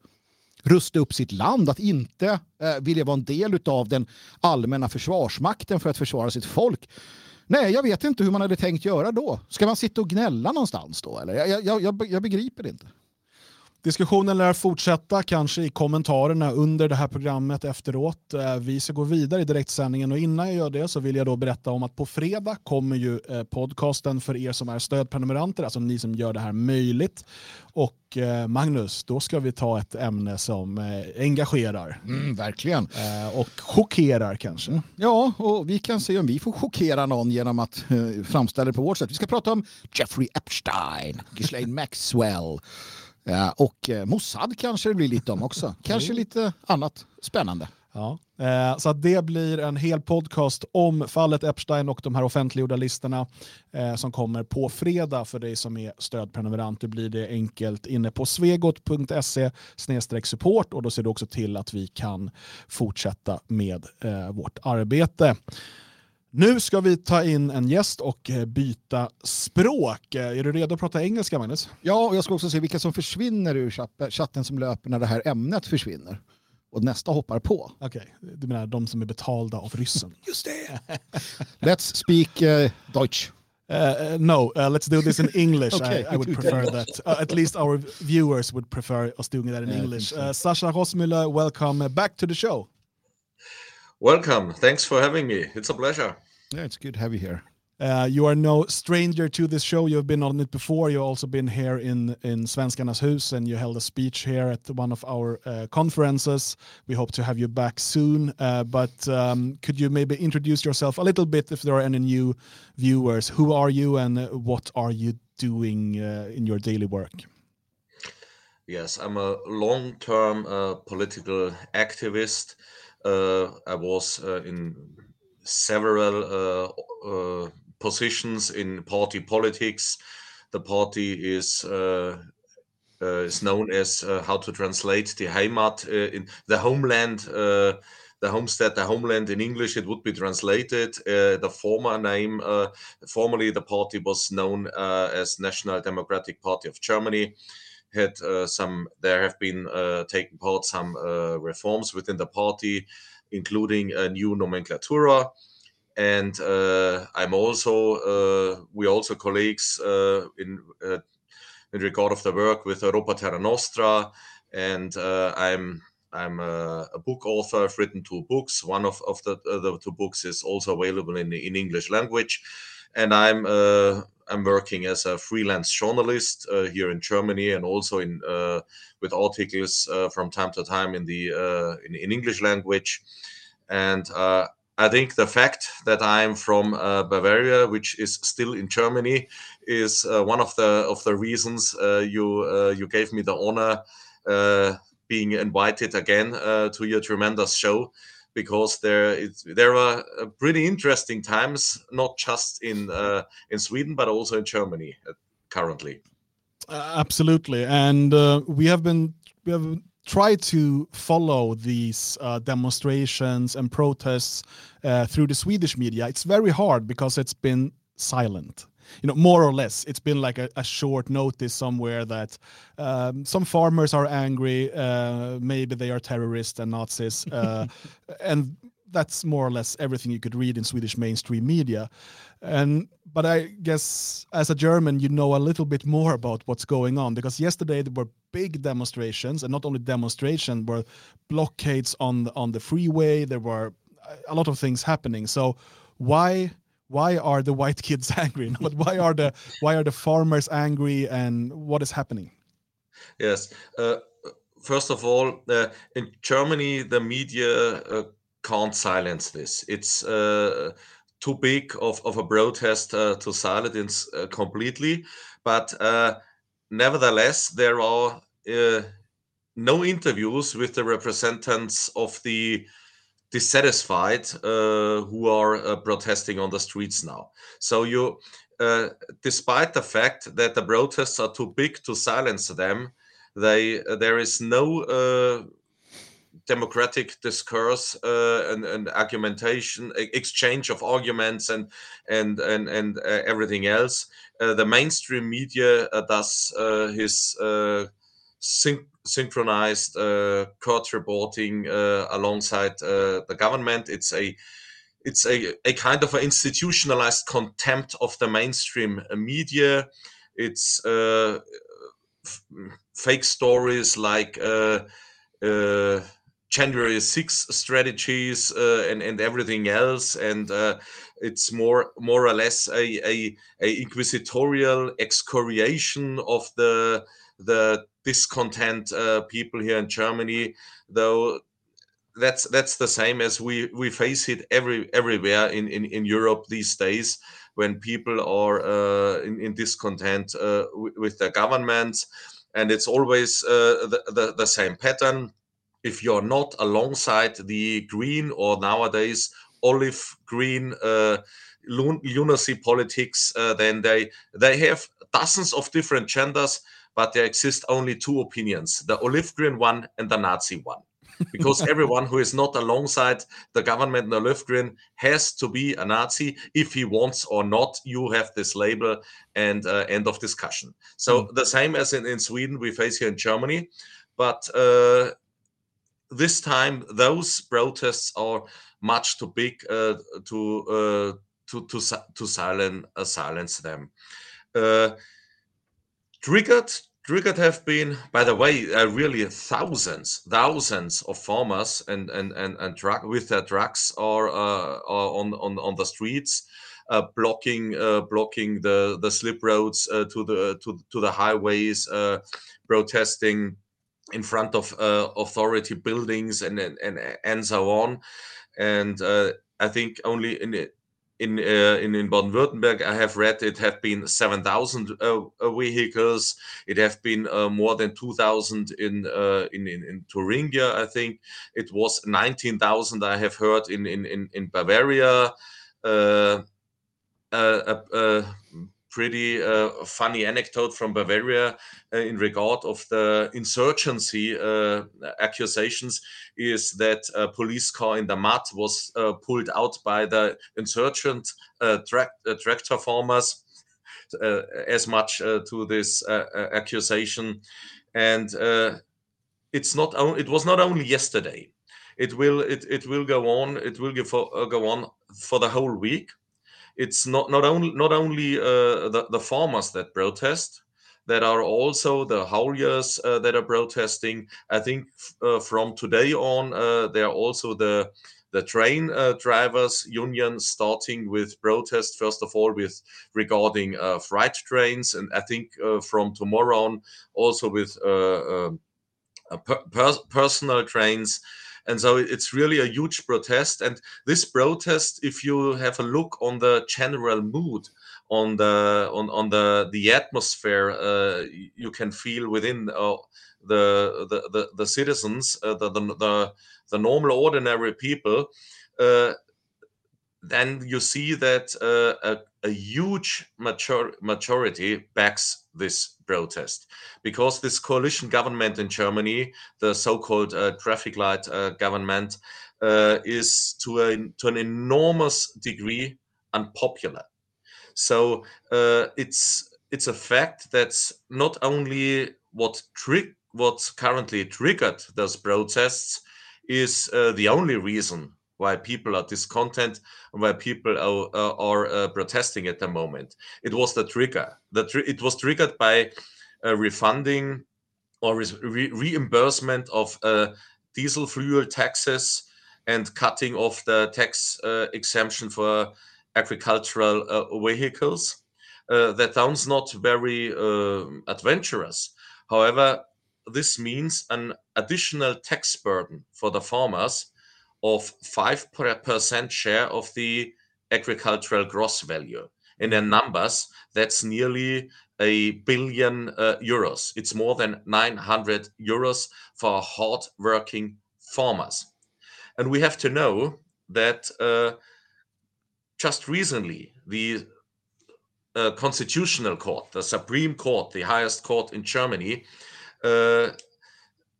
rusta upp sitt land, att inte eh, vilja vara en del av den allmänna försvarsmakten för att försvara sitt folk. Nej, jag vet inte hur man hade tänkt göra då. Ska man sitta och gnälla någonstans då? Eller? Jag, jag, jag, jag begriper det inte. Diskussionen lär fortsätta, kanske i kommentarerna under det här programmet efteråt. Eh, vi ska gå vidare i direktsändningen och innan jag gör det så vill jag då berätta om att på fredag kommer ju eh, podcasten för er som är stödprenumeranter, alltså ni som gör det här möjligt. Och eh, Magnus, då ska vi ta ett ämne som engagerar. Mm, verkligen. Och chockerar kanske. Ja, och vi kan se om vi får chockera någon genom att framställa det på vårt sätt. Vi ska prata om Jeffrey Epstein, Ghislaine Maxwell, Ja, och eh, Mossad kanske det blir lite om också. Kanske lite annat spännande. Ja. Eh, så det blir en hel podcast om fallet Epstein och de här offentliggjorda listorna eh, som kommer på fredag för dig som är stödprenumerant. Det blir det enkelt inne på svegot.se support och då ser du också till att vi kan fortsätta med eh, vårt arbete. Nu ska vi ta in en gäst och eh, byta språk. Eh, är du redo att prata engelska, Magnus? Ja, och jag ska också se vilka som försvinner ur chatten som löper när det här ämnet försvinner. Och nästa hoppar på. Okej, okay. du menar de som är betalda av ryssen? Just det! Let's speak uh, Deutsch. Uh, no, uh, let's do this in English. okay, I, I, would prefer that. Uh, at least our viewers would prefer us doing that in English. Sasha Rosmüller, welcome back to the show. Welcome. Thanks for having me. It's a pleasure. Yeah, it's good to have you here. Uh, you are no stranger to this show. You've been on it before. You've also been here in in Svenskarnas hus, and you held a speech here at one of our uh, conferences. We hope to have you back soon. Uh, but um, could you maybe introduce yourself a little bit, if there are any new viewers? Who are you, and what are you doing uh, in your daily work? Yes, I'm a long-term uh, political activist. Uh, I was uh, in several uh, positions in party politics. The party is uh, is known as uh, how to translate the Heimat in the homeland. the homestead, the homeland in English, it would be translated. the former name, formerly the party was known as National Democratic Party of Germany had uh, some there have been uh, taken part some uh, reforms within the party including a new nomenclatura and i'm also we also colleagues in in regard of the work with europa terra nostra and i'm I'm a, a, book author. I've written two books. One of, of the, uh, the two books is also available in in English language, and I'm uh, I'm working as a freelance journalist uh, here in Germany and also in uh, with articles uh, from time to time in the uh, in, in, English language. And uh, I think the fact that I'm from uh, Bavaria, which is still in Germany, is one of the of the reasons you you gave me the honor being invited again to your tremendous show because there is, there are uh, pretty interesting times, not just in uh, in Sweden but also in Germany uh, currently. Uh, absolutely, and uh, we have been we have tried to follow these uh, demonstrations and protests through the Swedish media. It's very hard because it's been silent you know, more or less, it's been like a, a short notice somewhere that um, some farmers are angry, uh, maybe they are terrorists and Nazis, uh, and that's more or less everything you could read in Swedish mainstream media. And but I guess as a German, you know a little bit more about what's going on because yesterday there were big demonstrations, and not only demonstrations, were blockades on the, on the freeway. There were a lot of things happening. So why why are the white kids angry? But why are the why are the farmers angry and what is happening? Yes. Uh, first of all uh, in germany the media uh, can't silence this. It's uh, too big of, of a protest uh, to silence uh, completely. But nevertheless there are no interviews with the representatives of the dissatisfied uh, who are uh, protesting on the streets now. So you, uh, despite the fact that the protests are too big to silence them, they there is no uh, democratic discourse uh, and, and, argumentation, exchange of arguments, and and and and uh, everything else. the mainstream media does his syn- synchronized uh, court reporting uh, alongside uh, the government. It's a it's a, a kind of an institutionalized contempt of the mainstream media. It's uh, f- fake stories like uh, uh, January 6 strategies and, and everything else. And it's more more or less a, a, a inquisitorial excoriation of the the discontent uh, people here in Germany, though that's that's the same as we we face it every everywhere in in, in Europe these days when people are uh, in, in discontent uh, with, their governments. And it's always uh, the, the, the same pattern. If you're not alongside the green or nowadays olive green uh, lunacy politics uh, then they they have dozens of different genders but there exist only two opinions the olive green one and the nazi one because everyone who is not alongside the government the in green has to be a Nazi if he wants or not. You have this label and uh, end of discussion. So mm. the same as in, in Sweden, we face here in Germany, but uh, this time those protests are much too big uh, to uh, to to to silence uh, silence them. Uh, triggered triggered have been, by the way, uh, really thousands, thousands of farmers and and and, and truck with their trucks are, uh, are on, on on the streets, uh, blocking uh, blocking the the slip roads uh, to the to to the highways, uh, protesting in front of authority buildings and and and so on, and I think only in in uh, in, in Baden-Württemberg, I have read it have been 7,000 uh, uh, vehicles. It have been uh, more than 2,000 in, uh, in, in in Thuringia. I think it was 19,000. I have heard in in in, in Bavaria. Pretty uh, funny anecdote from Bavaria uh, in regard of the insurgency uh, accusations is that a police car in the mud was uh, pulled out by the insurgent uh, tra- uh, tractor farmers as much to this accusation. And it's not only it was not only yesterday. It will it, it will go on it will go, go on for the whole week it's not not only not only uh, the the farmers that protest that are also the hauliers uh, that are protesting. I think uh, from today on uh, there are also the the train uh, drivers union starting with protest first of all with regarding uh, freight trains. And i think from tomorrow on also with per- personal trains and so it's really a huge protest. And this protest if you have a look on the general mood on the on, on the the atmosphere uh, you can feel within uh, the, the, the the citizens uh, the, the, the the normal ordinary people uh, then you see that uh, a, a, huge major- majority backs this protest because this coalition government in Germany, the so-called uh, traffic light uh, government, uh, is to, a, to an enormous degree unpopular. So uh, it's it's a fact that's not only what tri- what currently triggered those protests is uh, the only reason why people are discontent and why people are, uh, are uh, protesting at the moment. It was the trigger. The tr- it was triggered by uh, refunding or re- reimbursement of uh, diesel fuel taxes and cutting off the tax uh, exemption for agricultural uh, vehicles. that sounds not very adventurous. However, this means an additional tax burden for the farmers of 5% share of the agricultural gross value. In numbers, that's nearly a billion uh, euros. It's more than 900 euros for hard-working farmers. And we have to know that uh, just recently, the uh, Constitutional Court, the Supreme Court, the highest court in Germany, uh,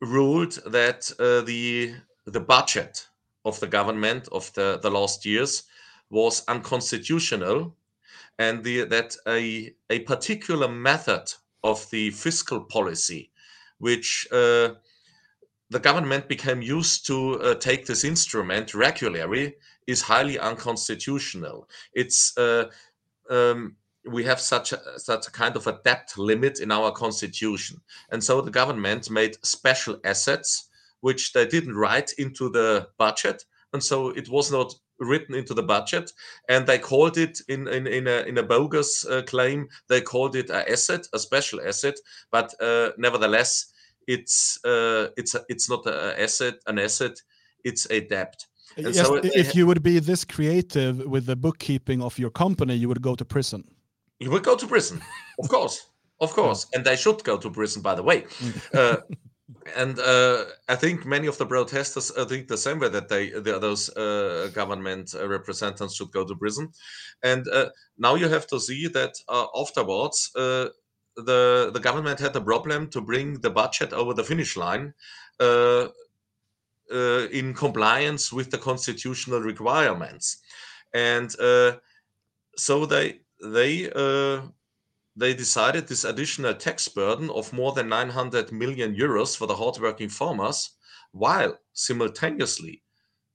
ruled that uh, the the budget of the government of the, the last years was unconstitutional and the, that a, a particular method of the fiscal policy which uh, the government became used to uh, take this instrument regularly is highly unconstitutional. It's uh, um, we have such a, such a kind of a debt limit in our constitution, and so the government made special assets which they didn't write into the budget, and so it was not written into the budget. And they called it in in, in, a, in a bogus uh, claim they called it an asset a special asset but uh, nevertheless it's uh, it's a, it's not an asset an asset it's a debt. And yes, so if you would be this creative with the bookkeeping of your company you would go to prison. You would go to prison. Of course. Of course. And they should go to prison by the way. Mm. uh, and uh, I think many of the protesters uh, think the same way that they, the, those uh, government uh, representatives should go to prison. And uh, now you have to see that uh, afterwards, the the government had a problem to bring the budget over the finish line in compliance with the constitutional requirements, and so they they they decided this additional tax burden of more than 900 million euros for the hardworking farmers, while simultaneously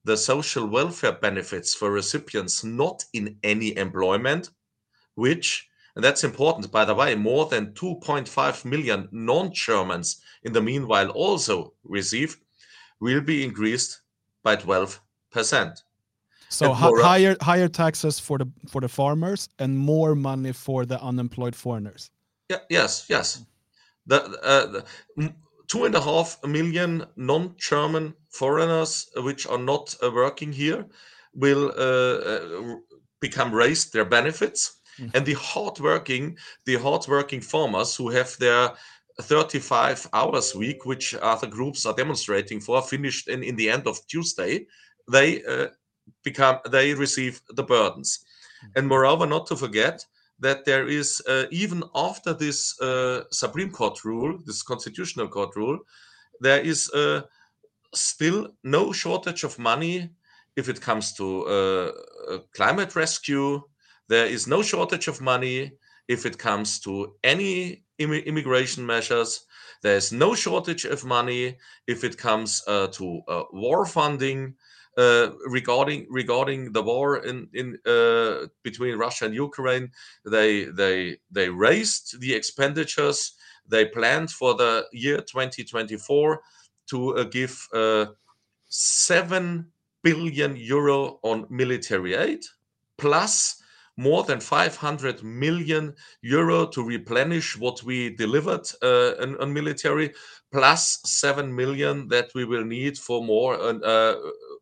the social welfare benefits for recipients not in any employment, which, and that's important by the way, more than 2.5 million non Germans in the meanwhile also received, will be increased by 12%. So higher higher taxes for the for the farmers and more money for the unemployed foreigners. Yeah. Yes. Yes. The, uh, the two and a half million non-German foreigners which are not uh, working here will uh, uh become raised their benefits, mm. and the hardworking the hardworking farmers who have their 35 hours week, which other groups are demonstrating for, finished in, in the end of Tuesday, they uh, become they receive the burdens. Hmm. and moreover not to forget that there is uh, even after this uh, supreme court rule this constitutional court rule there is uh, still no shortage of money if it comes to uh, uh, climate rescue. There is no shortage of money if it comes to any Im- immigration measures. There's no shortage of money if it comes uh, to war funding uh, regarding regarding the war in in uh, between Russia and Ukraine, they they they raised the expenditures. They planned for the year 2024 to uh, give uh, seven billion euro on military aid, plus more than 500 million euro to replenish what we delivered uh, on, military, plus 7 million that we will need for more uh,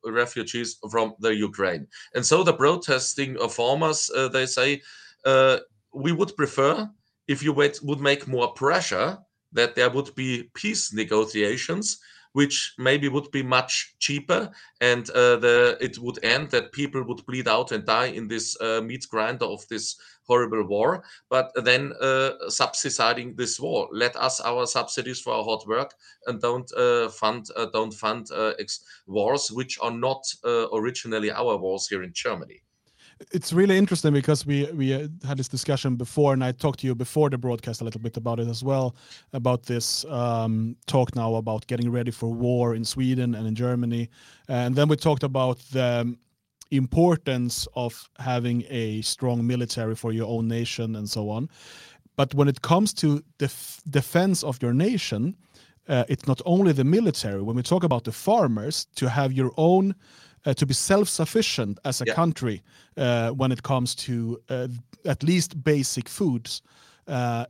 refugees from the Ukraine. And so the protesting farmers, uh, they say, uh, we would prefer if you would, would make more pressure that there would be peace negotiations which maybe would be much cheaper and uh, the it would end that people would bleed out and die in this uh, meat grinder of this horrible war. But then uh, subsidizing this war. Let us our subsidies for our hard work and don't uh, fund uh, don't fund wars which are not originally our wars here in germany it's really interesting because we we uh, had this discussion before, and I talked to you before the broadcast a little bit about it as well, about this um, talk now about getting ready for war in Sweden and in Germany, and then we talked about the importance of having a strong military for your own nation and so on. But when it comes to the defense of your nation, uh, it's not only the military. When we talk about the farmers, to have your own uh, to be self-sufficient as a yeah. country uh, when it comes to uh, at least basic foods uh,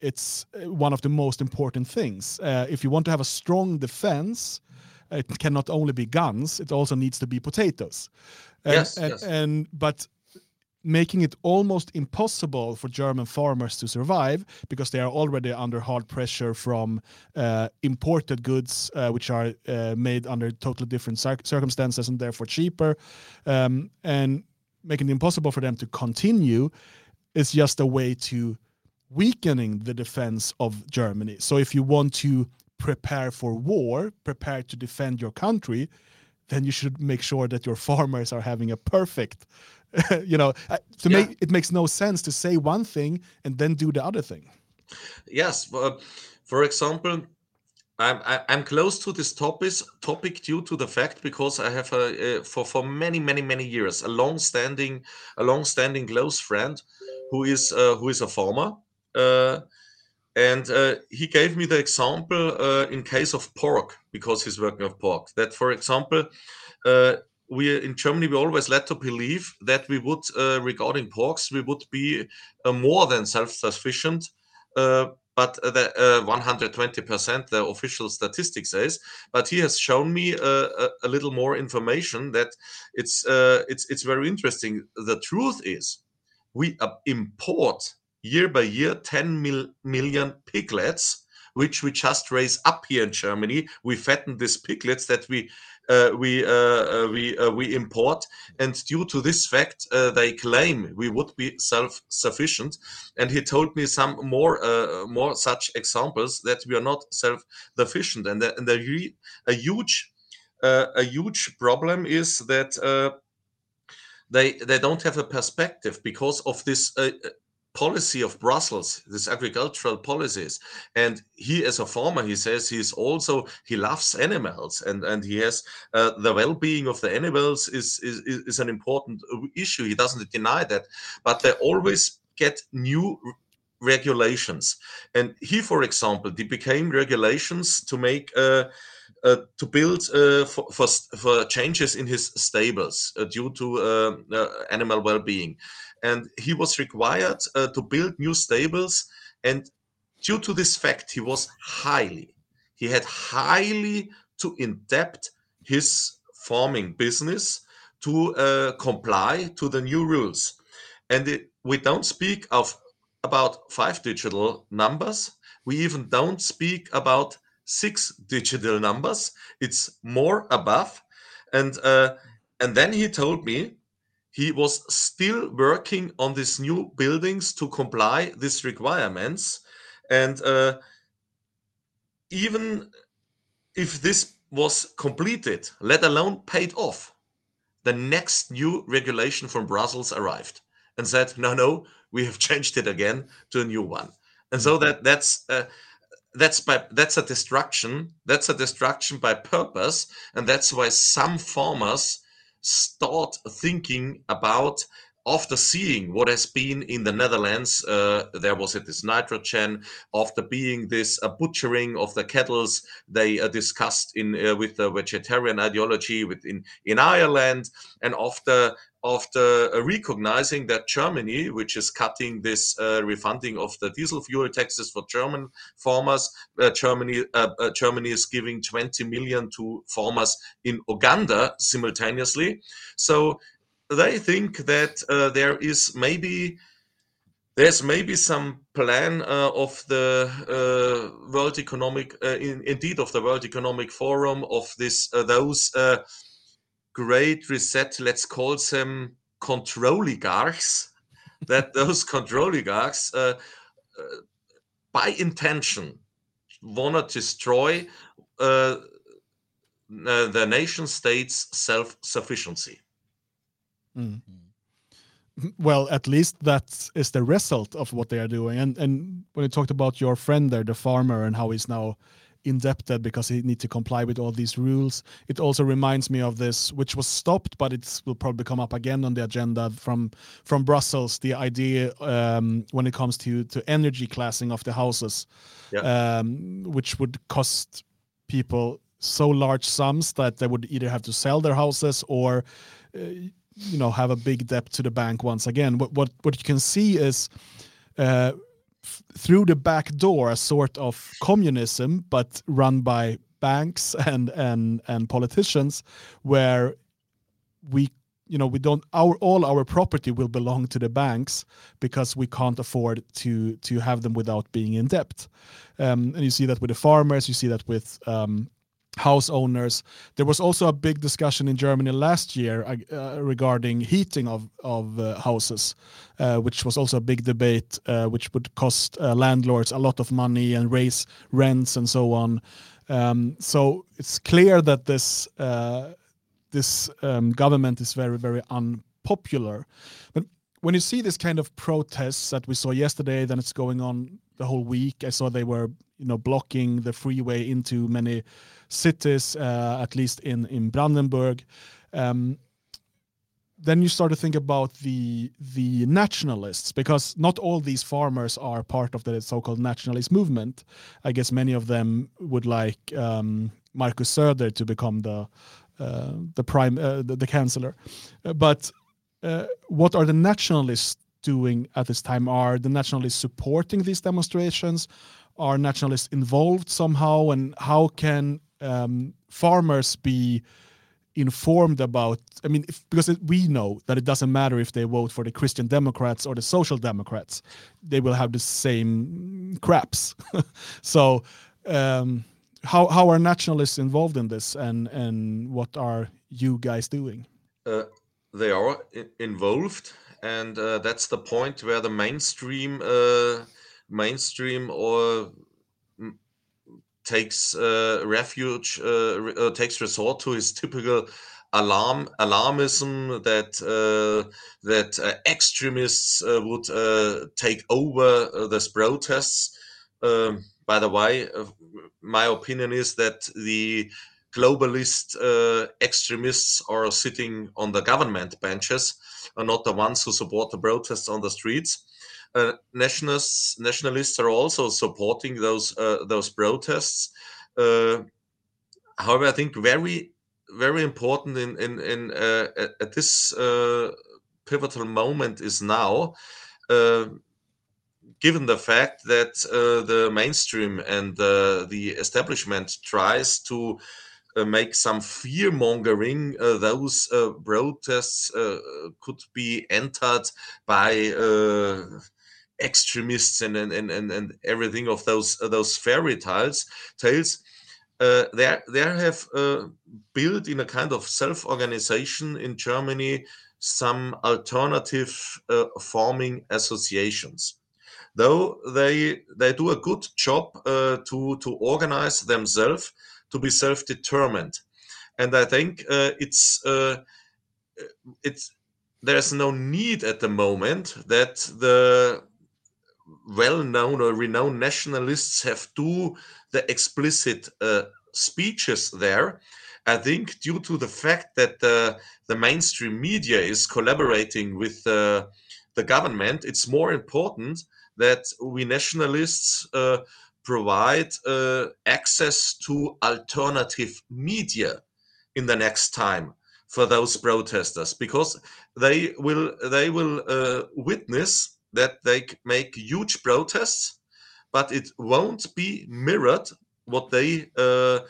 it's uh, one of the most important things uh, if you want to have a strong defense it cannot only be guns it also needs to be potatoes and, yes, and, yes. and but making it almost impossible for German farmers to survive because they are already under hard pressure from uh, imported goods, uh, which are uh, made under totally different circumstances and therefore cheaper. Um, and making it impossible for them to continue is just a way to weakening the defense of Germany. So if you want to prepare for war, prepare to defend your country, then you should make sure that your farmers are having a perfect you know, to yeah. make it makes no sense to say one thing and then do the other thing. Yes, uh, for example, I'm I'm close to this topic topic due to the fact because I have a, uh, for for many many many years a long standing a long standing close friend who is uh, who is a farmer uh, and uh, he gave me the example uh, in case of pork because he's working with pork that for example uh, we in Germany we always led to believe that we would uh, regarding porks we would be uh, more than self-sufficient uh, but uh, the uh, 120% the official statistic says but he has shown me uh, a, a little more information that it's uh, it's it's very interesting. The truth is we uh, import year by year 10 mil- million piglets which we just raise up here in germany. We fatten these piglets that we uh, we uh, uh, we uh, we import. And due to this fact uh, they claim we would be self-sufficient. And he told me some more uh, more such examples that we are not self-sufficient. And, the, and the a huge uh, a huge problem is that uh, they they don't have a perspective because of this uh, uh, policy of Brussels, this agricultural policies. And he, as a farmer, he says he's also he loves animals and and he has uh, the well-being of the animals is, is is an important uh, issue. He doesn't deny that, but they always get new regulations. And he, for example, they became regulations to make. Uh, uh, to build uh, for, for for changes in his stables uh, due to uh, uh, animal well-being, and he was required uh, to build new stables. And due to this fact, he was highly he had highly to adapt his farming business to uh, comply to the new rules. And it, we don't speak of about five digital numbers. We even don't speak about six digital numbers. It's more above. And uh, and then he told me he was still working on these new buildings to comply these requirements. And uh, even if this was completed, let alone paid off, the next new regulation from Brussels arrived and said, "No, no, we have changed it again to a new one." And so that that's uh, that's by that's a destruction. That's a destruction by purpose, and that's why some farmers start thinking about after seeing what has been in the Netherlands, uh, there was it this nitrogen. After being this uh, butchering of the kettles, they uh, discussed in uh, with the vegetarian ideology within in Ireland, and after after uh, recognizing that Germany, which is cutting this uh, refunding of the diesel fuel taxes for German farmers, Germany Germany is giving 20 million to farmers in Uganda simultaneously. So they think that uh, there is maybe there's maybe some plan uh, of the uh, World Economic, uh, in, indeed of the World Economic Forum, of this uh, those uh, great reset, let's call them controligarchs, that those controligarchs, by intention, want to destroy the nation state's self-sufficiency. Mm. Well, at least that is the result of what they are doing. And and when you talked about your friend there, the farmer, and how he's now indebted because he needs to comply with all these rules, it also reminds me of this, which was stopped, but it will probably come up again on the agenda from from Brussels. The idea um, when it comes to to energy classing of the houses, um, which would cost people so large sums that they would either have to sell their houses or uh, you know have a big debt to the bank once again. What what, what you can see is uh, through the back door a sort of communism but run by banks and and and politicians where we you know we don't our all our property will belong to the banks because we can't afford to to have them without being in debt. Um, and you see that with the farmers you see that with um, house owners. There was also a big discussion in Germany last year uh, uh, regarding heating of of uh, houses, uh, which was also a big debate, uh, which would cost uh, landlords a lot of money and raise rents and so on. Um, so it's clear that this this um, government is very very unpopular. But when you see this kind of protests that we saw yesterday, then it's going on the whole week. I saw they were you know blocking the freeway into many cities, uh, at least in in Brandenburg. Um, then you start to think about the the nationalists because not all these farmers are part of the so-called nationalist movement. I guess many of them would like um, Markus Söder to become the uh, the prime uh, the, the chancellor, uh, but uh, what are the nationalists doing at this time? Are the nationalists supporting these demonstrations? Are nationalists involved somehow? And how can um, farmers be informed about? I mean, if, because it, we know that it doesn't matter if they vote for the Christian Democrats or the Social Democrats, they will have the same craps. so. Um, how, how are nationalists involved in this and, and what are you guys doing? Uh, they are involved, and uh, that's the point where the mainstream uh, mainstream or takes uh, refuge, uh, uh, takes resort to his typical alarm alarmism that that extremists would take over this protests. Um, by the way, my opinion is that the globalist uh, extremists are sitting on the government benches are not the ones who support the protests on the streets. Uh, nationalists, nationalists are also supporting those uh, those protests. Uh, however, I think very very important in in, in uh, at this uh, pivotal moment is now given the fact that uh, the mainstream and uh, the establishment tries to uh, make some fear mongering, uh, those uh, protests uh, could be entered by extremists and, and, and, and everything of those those fairy tales tales. Uh, there, there have uh, built in a kind of self-organization in Germany some alternative uh, farming associations though they they do a good job uh, to to organize themselves to be self-determined and i think uh, it's uh, it's there's no need at the moment that the well-known or renowned nationalists have do the explicit uh, speeches there. I think due to the fact that the the mainstream media is collaborating with uh, the government it's more important that we nationalists uh, provide uh, access to alternative media in the next time for those protesters because they will they will uh, witness that they make huge protests but it won't be mirrored what they uh,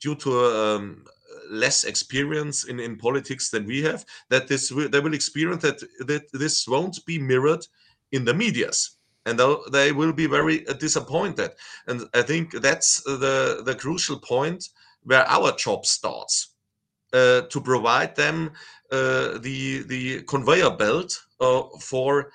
due to um, less experience in, in politics than we have that this they will experience that that this won't be mirrored in the medias and they will be very uh, disappointed. And I think that's the the crucial point where our job starts uh, to provide them uh, the the conveyor belt uh, for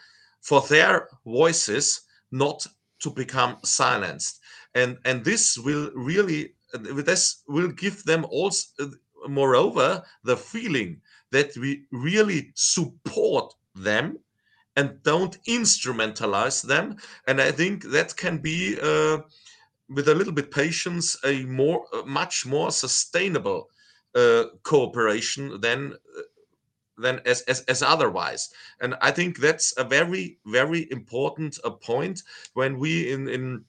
for their voices not to become silenced. And and this will really this will give them also moreover the feeling that we really support them and don't instrumentalize them. And I think that can be, uh, with a little bit patience, a more, much more sustainable uh, cooperation than uh, than as, as as otherwise. And I think that's a very very important uh, point when we in in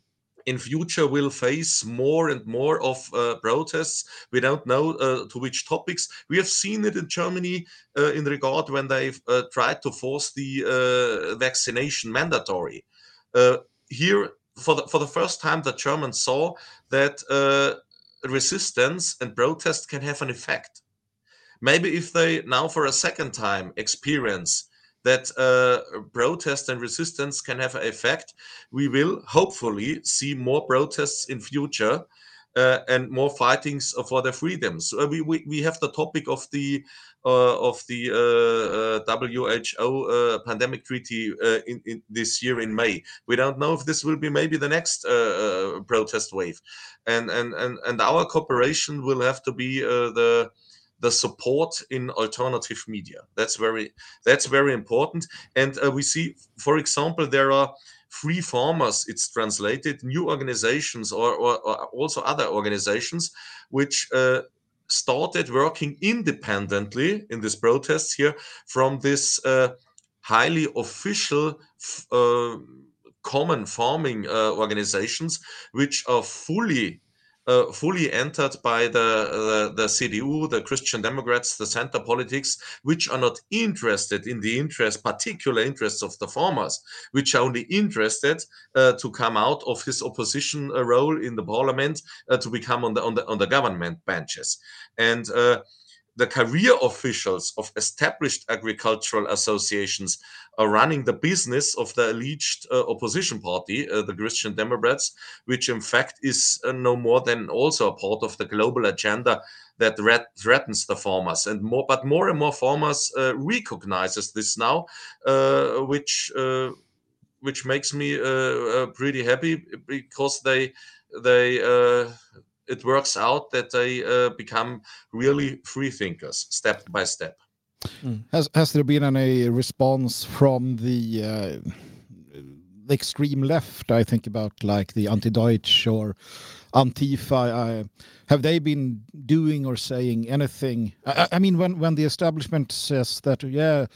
in future will face more and more of uh, protests. We don't know uh, to which topics. We have seen it in Germany uh, in regard when they've uh, tried to force the uh, vaccination mandatory. Here, for the, for the first time, the Germans saw that resistance and protest can have an effect. Maybe if they now, for a second time, experience that uh, protest and resistance can have an effect. We will hopefully see more protests in future uh, and more fightings for their freedoms. Uh, we, we, we have the topic of the uh, of the uh, uh, WHO pandemic treaty in, in, this year in May. We don't know if this will be maybe the next protest wave, and and and and our cooperation will have to be the the support in alternative media. That's very that's very important. And uh, we see, for example, there are free farmers, it's translated, new organizations or, or, or also other organizations which uh, started working independently in these protests here from this uh, highly official uh, common farming uh, organizations, which are fully uh, fully entered by the, the, CDU, the Christian Democrats, the center politics, which are not interested in the interest, particular interests of the farmers, which are only interested uh, to come out of his opposition uh, role in the parliament uh, to become on the on the on the government benches, and the career officials of established agricultural associations are running the business of the alleged uh, opposition party, uh, the Christian Democrats, which in fact is uh, no more than also a part of the global agenda that threatens the farmers. And more, but more and more farmers uh, recognizes this now, uh, which uh, which makes me pretty happy because they they it works out that they uh, become really free thinkers step by step. Mm. Has has there been any response from the uh, extreme left? I think about like the anti-Deutsch or Antifa. Uh, have they been doing or saying anything? I, I, mean, when when the establishment says that, yeah,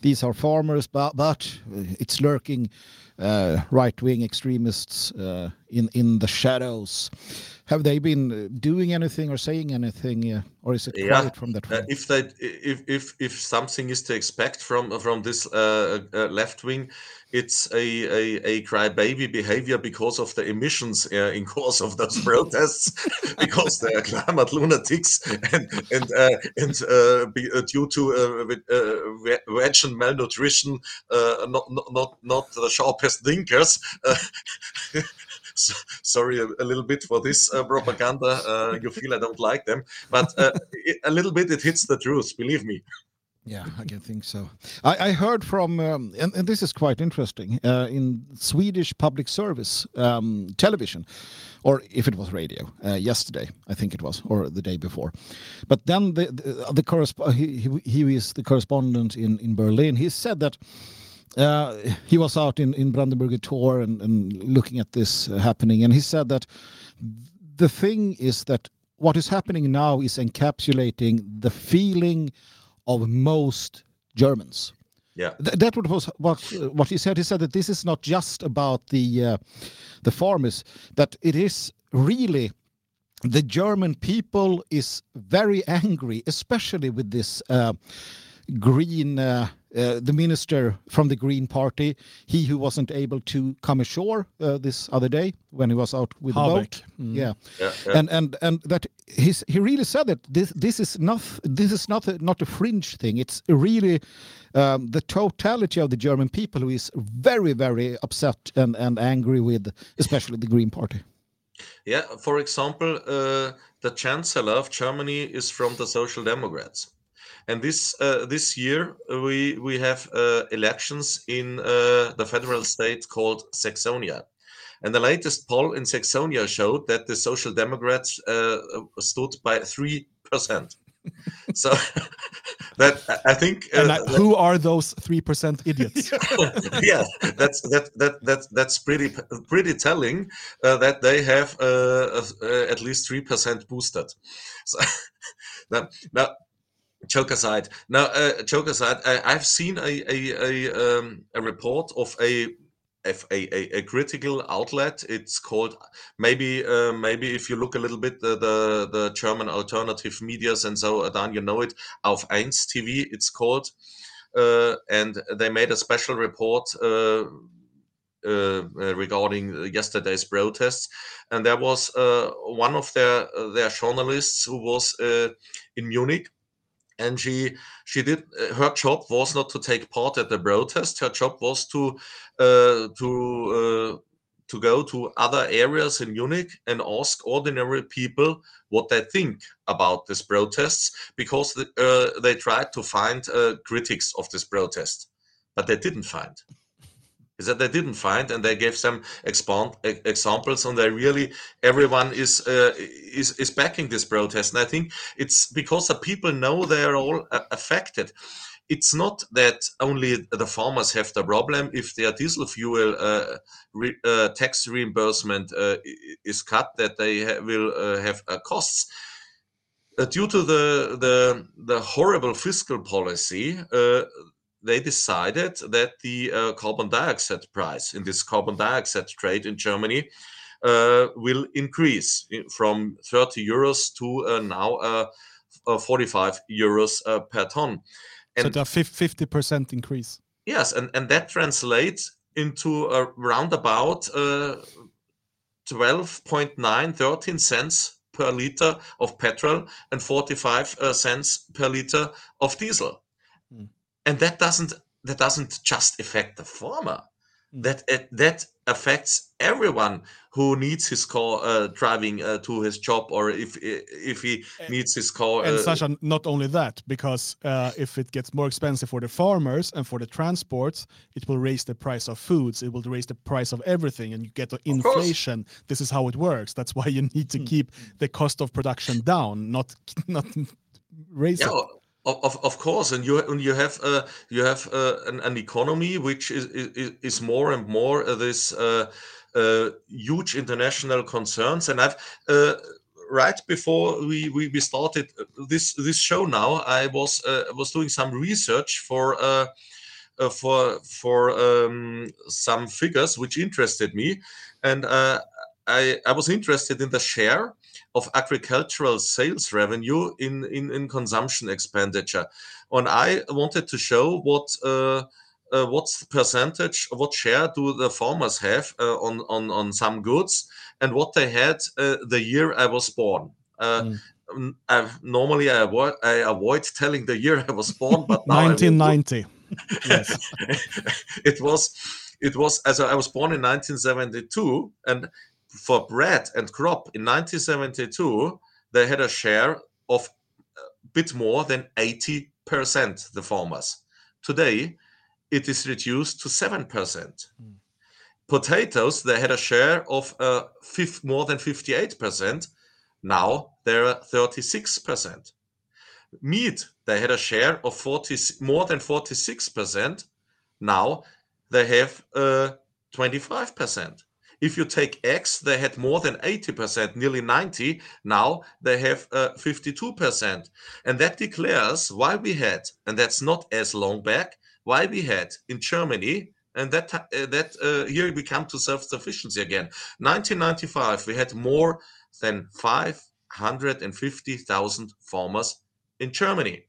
these are farmers, but but it's lurking uh, right-wing extremists uh, in in the shadows have they been uh, doing anything or saying anything, uh, or is it quiet yeah. from that? Uh, if they, if if if something is to expect from from this uh, uh, left wing, it's a, a, a crybaby behavior because of the emissions uh, in course of those protests, because they are climate lunatics and and uh, and uh, be, due to veg and malnutrition, not not not the sharpest thinkers. sorry a, a, little bit for this uh, propaganda. Uh, you feel I don't like them, but uh, it, a little bit it hits the truth. Believe me. Yeah, I can think so. I, I heard from, um, and, and, this is quite interesting, uh, in Swedish public service um, television, or if it was radio, uh, yesterday, I think it was, or the day before. But then the the, the corresp- he, he, he is the correspondent in, in Berlin. He said that he was out in, in Brandenburger Tor and, and looking at this uh, happening, and he said that the thing is that what is happening now is encapsulating the feeling of most Germans. Yeah, Th- that was what what he said. He said that this is not just about the uh, the farmers; that it is really the German people is very angry, especially with this uh, green uh, uh, the minister from the Green Party, he who wasn't able to come ashore uh, this other day when he was out with Habeck. the boat. Mm. Yeah. Yeah, yeah. and and and that he's, he really said that this this is not this is not a, not a fringe thing. It's really um, the totality of the German people who is very very upset and and angry with especially the Green Party. Yeah, for example, uh, the Chancellor of Germany is from the Social Democrats. And this uh, this year we we have uh, elections in uh, the federal state called Saxonia, and the latest poll in Saxonia showed that the Social Democrats uh, stood by three percent. so that I think. Uh, and who are those three percent idiots? yeah, that's that that that that's pretty pretty telling uh, that they have at least three percent boosted. So now, now joke aside now uh, joke aside I, have seen a a, a, um, a report of a a, a, a, critical outlet. It's called maybe uh, maybe if you look a little bit the the, the German alternative medias and so Dan you know it auf eins TV it's called. Uh, and they made a special report uh, uh, uh regarding yesterday's protests. And there was uh, one of their their journalists who was in Munich and she she did uh, her job was not to take part at the protest. Her job was to uh, to uh, to go to other areas in Munich and ask ordinary people what they think about these protests because the, uh, they tried to find uh, critics of this protest but they didn't find is that they didn't find and they gave some expand, examples and they really everyone is uh, is is backing this protest. And i think it's because the people know they are all affected. It's not that only the farmers have the problem. If their diesel fuel uh, re, uh, tax reimbursement uh, is cut that they ha will uh, have uh, costs. Uh, due to the the the horrible fiscal policy they decided that the uh, carbon dioxide price in this carbon dioxide trade in Germany uh, will increase from 30 euros to uh, now 45 euros per ton and so a 50% increase. Yes, and, and that translates into around about uh, 12.9, 13 cents per liter of petrol and 45 uh, cents per liter of diesel. And that doesn't that doesn't just affect the farmer. Mm. That it, that affects everyone who needs his car uh, driving uh, to his job or if if he needs his car and uh, Sasha, not only that because uh, if it gets more expensive for the farmers and for the transports it will raise the price of foods it will raise the price of everything and you get the inflation this is how it works that's why you need to mm. keep the cost of production down not not raise yeah, it of, of course, and you and you have uh, you have uh, an, an, economy which is, is, is more and more uh, this uh, uh, huge international concerns. And I've uh, right before we, we, we started this this show now, I was was doing some research for. for for um, some figures which interested me, and I I was interested in the share of agricultural sales revenue in, in, in consumption expenditure. And I wanted to show what uh, uh, what's the percentage, what share do the farmers have uh, on, on, on some goods and what they had uh, the year I was born. Uh, mm. I, normally I avoid, I avoid telling the year I was born, but 1990. yes, it was it was as I was born in 1972, and for bread and crop in 1972, they had a share of a bit more than 80%, the farmers. Today, it is reduced to 7%. Mm. Potatoes, they had a share of uh, fifth, more than 58%. Now they're 36%. Meat, they had a share of 40, more than 46%. Now they have uh, 25%. If you take X, they had more than 80%, nearly 90. Now they have uh, 52%. And that declares why we had, and that's not as long back, why we had in Germany, and that uh, that uh, here we come to self-sufficiency again. 1995, we had more than 550,000 farmers in Germany.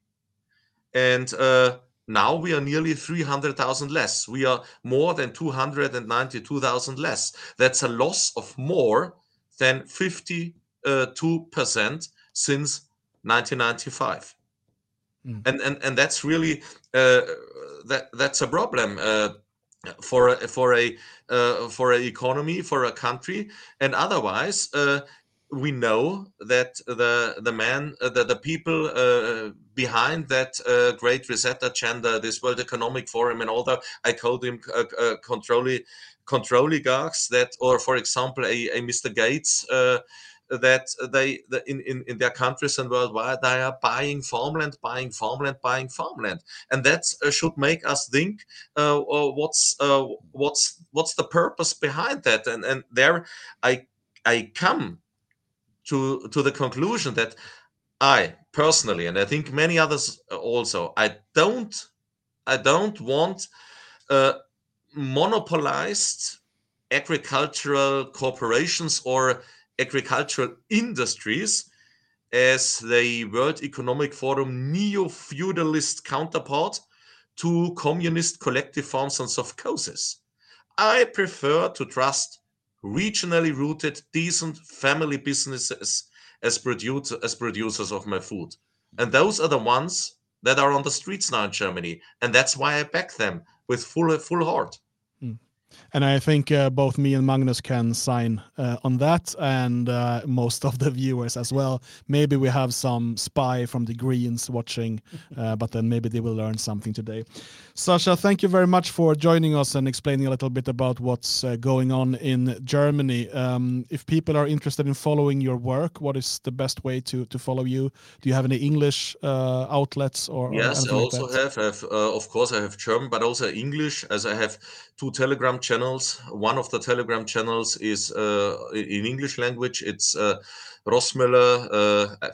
And uh, now we are nearly 300,000 less. We are more than 292,000 less. That's a loss of more than 52% since 1995. Mm. And, and and that's really uh, that that's a problem uh, for a, for a uh, for an economy for a country and otherwise uh, we know that the the man uh, the, the people uh, behind that uh, great reset agenda this world economic forum and all that i called him uh, uh, control control oligarchs that or for example a, a mr gates uh, that they the, in, in in their countries and worldwide they are buying farmland buying farmland buying farmland. And that uh, should make us think uh, what's what's what's the purpose behind that? And and there i i come to to the conclusion that I personally, and I think many others also, I don't, I don't want uh, monopolized agricultural corporations or agricultural industries as the World Economic Forum neo-feudalist counterpart to communist collective forms and sovkhozes. I prefer to trust regionally rooted, decent family businesses as, produce, as producers of my food. And those are the ones that are on the streets now in Germany. And that's why I back them with full, full heart. And I think uh, both me and Magnus can sign uh, on that, and uh, most of the viewers as well. Maybe we have some spy from the Greens watching, uh, but then maybe they will learn something today. Sasha, thank you very much for joining us and explaining a little bit about what's uh, going on in Germany. Um, if people are interested in following your work, what is the best way to to follow you? Do you have any English uh, outlets or? or Yes, I anything like also have, have uh, of course, I have German, but also English, as I have two Telegram channels. One of the Telegram channels is uh, in English language. It's uh, Rossmüller, uh,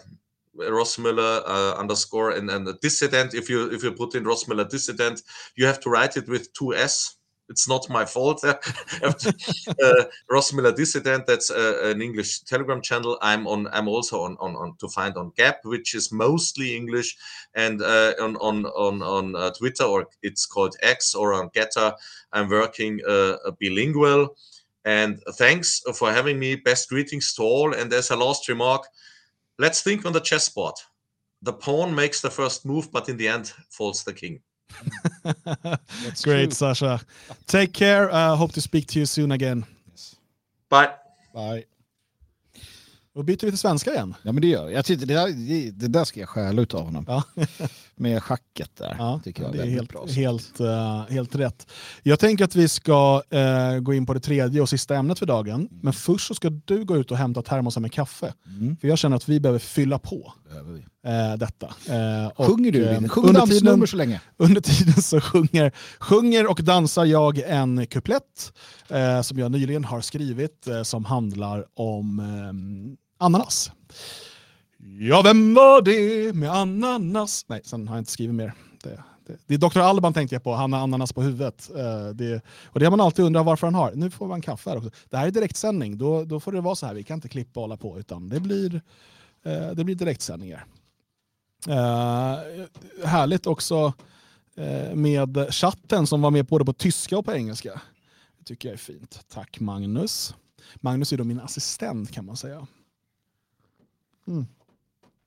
Rossmüller uh, underscore and, and dissident. If you if you put in Rossmüller dissident, you have to write it with two S. It's not my fault. uh, Rossmüller dissident. That's uh, an English Telegram channel. I'm on. I'm also on, on on to find on Gap, which is mostly English, and uh, on on on on uh, Twitter or it's called X or on Getter. I'm working uh, bilingual. And thanks for having me. Best greetings to all. And as a last remark, let's think on the chessboard. The pawn makes the first move, but in the end falls the king. That's Great, true. Sasha. Take care. Uh, hope to speak to you soon again. Bye. Bye. Då byter vi till svenska igen. Ja men det gör jag. tyckte det, där, det, det där ska jag stjäla av honom. Ja. Med schacket där. Ja, tycker jag det är helt, bra. helt, eh, helt rätt. Jag tänker att vi ska eh, gå in på det tredje och sista ämnet för dagen. Men först så ska du gå ut och hämta termosar med kaffe. Mm. För jag känner att vi behöver fylla på Behöver vi. eh, detta. Och, Sjunger du? din? Sjung under dansnummer tiden, så länge. under tiden så sjunger, sjunger och dansar jag en kuplett som jag nyligen har skrivit som handlar om eh, ananas. Ja, vem var det med ananas? Nej, sen har jag inte skrivit mer. Det, det, det är Dr. Alban tänkte jag på, han har ananas på huvudet. Uh, det, och det har man alltid undrat varför han har. Nu får man kaffe här också. Det här är direktsändning, då, då får det vara så här. Vi kan inte klippa och hålla på, utan det blir, uh, det blir direktsändningar. Uh, härligt också med chatten som var med både på tyska och på engelska. Det tycker jag är fint. Tack Magnus. Magnus är då min assistent kan man säga. Mm.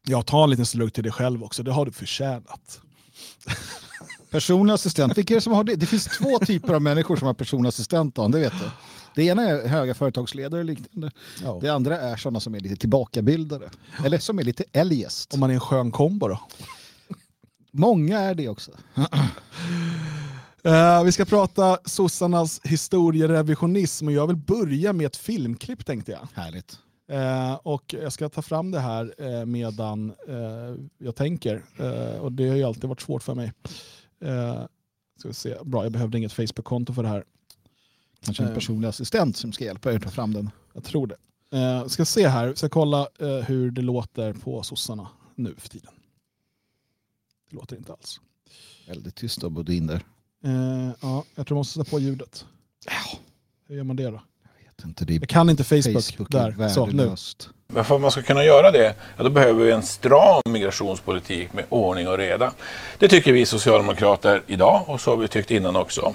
Jag tar en liten slurk till dig själv också, det har du förtjänat. Personlig assistent, vilka är det som har det? Det finns två typer av människor som har personlig assistent, det vet du. Det ena är höga företagsledare och liknande. Ja. Det andra är sådana som är lite tillbakabildade. Eller som är lite eljest. Om man är en skön kombo då. Många är det också. Eh, vi ska prata sossarnas historierevisionism och jag vill börja med ett filmklipp tänkte jag. Härligt. Eh, och jag ska ta fram det här eh, medan eh, jag tänker. Eh, och det har ju alltid varit svårt för mig. Ska vi se. Bra, jag behövde inget Facebook-konto för det här. Kanske en personlig assistent som ska hjälpa er att ta fram den. Jag tror det. Eh, ska se här, ska kolla hur det låter på sossarna nu för tiden. Det låter inte alls. Väldigt tyst och bodde in där. Ja, jag tror jag måste sätta på ljudet. Hur gör man det då? Inte, det är Jag kan inte Facebook. Facebook är Där, så nu. Men för att man ska kunna göra det, ja, då behöver vi en stram migrationspolitik med ordning och reda. Det tycker vi socialdemokrater idag och så har vi tyckt innan också.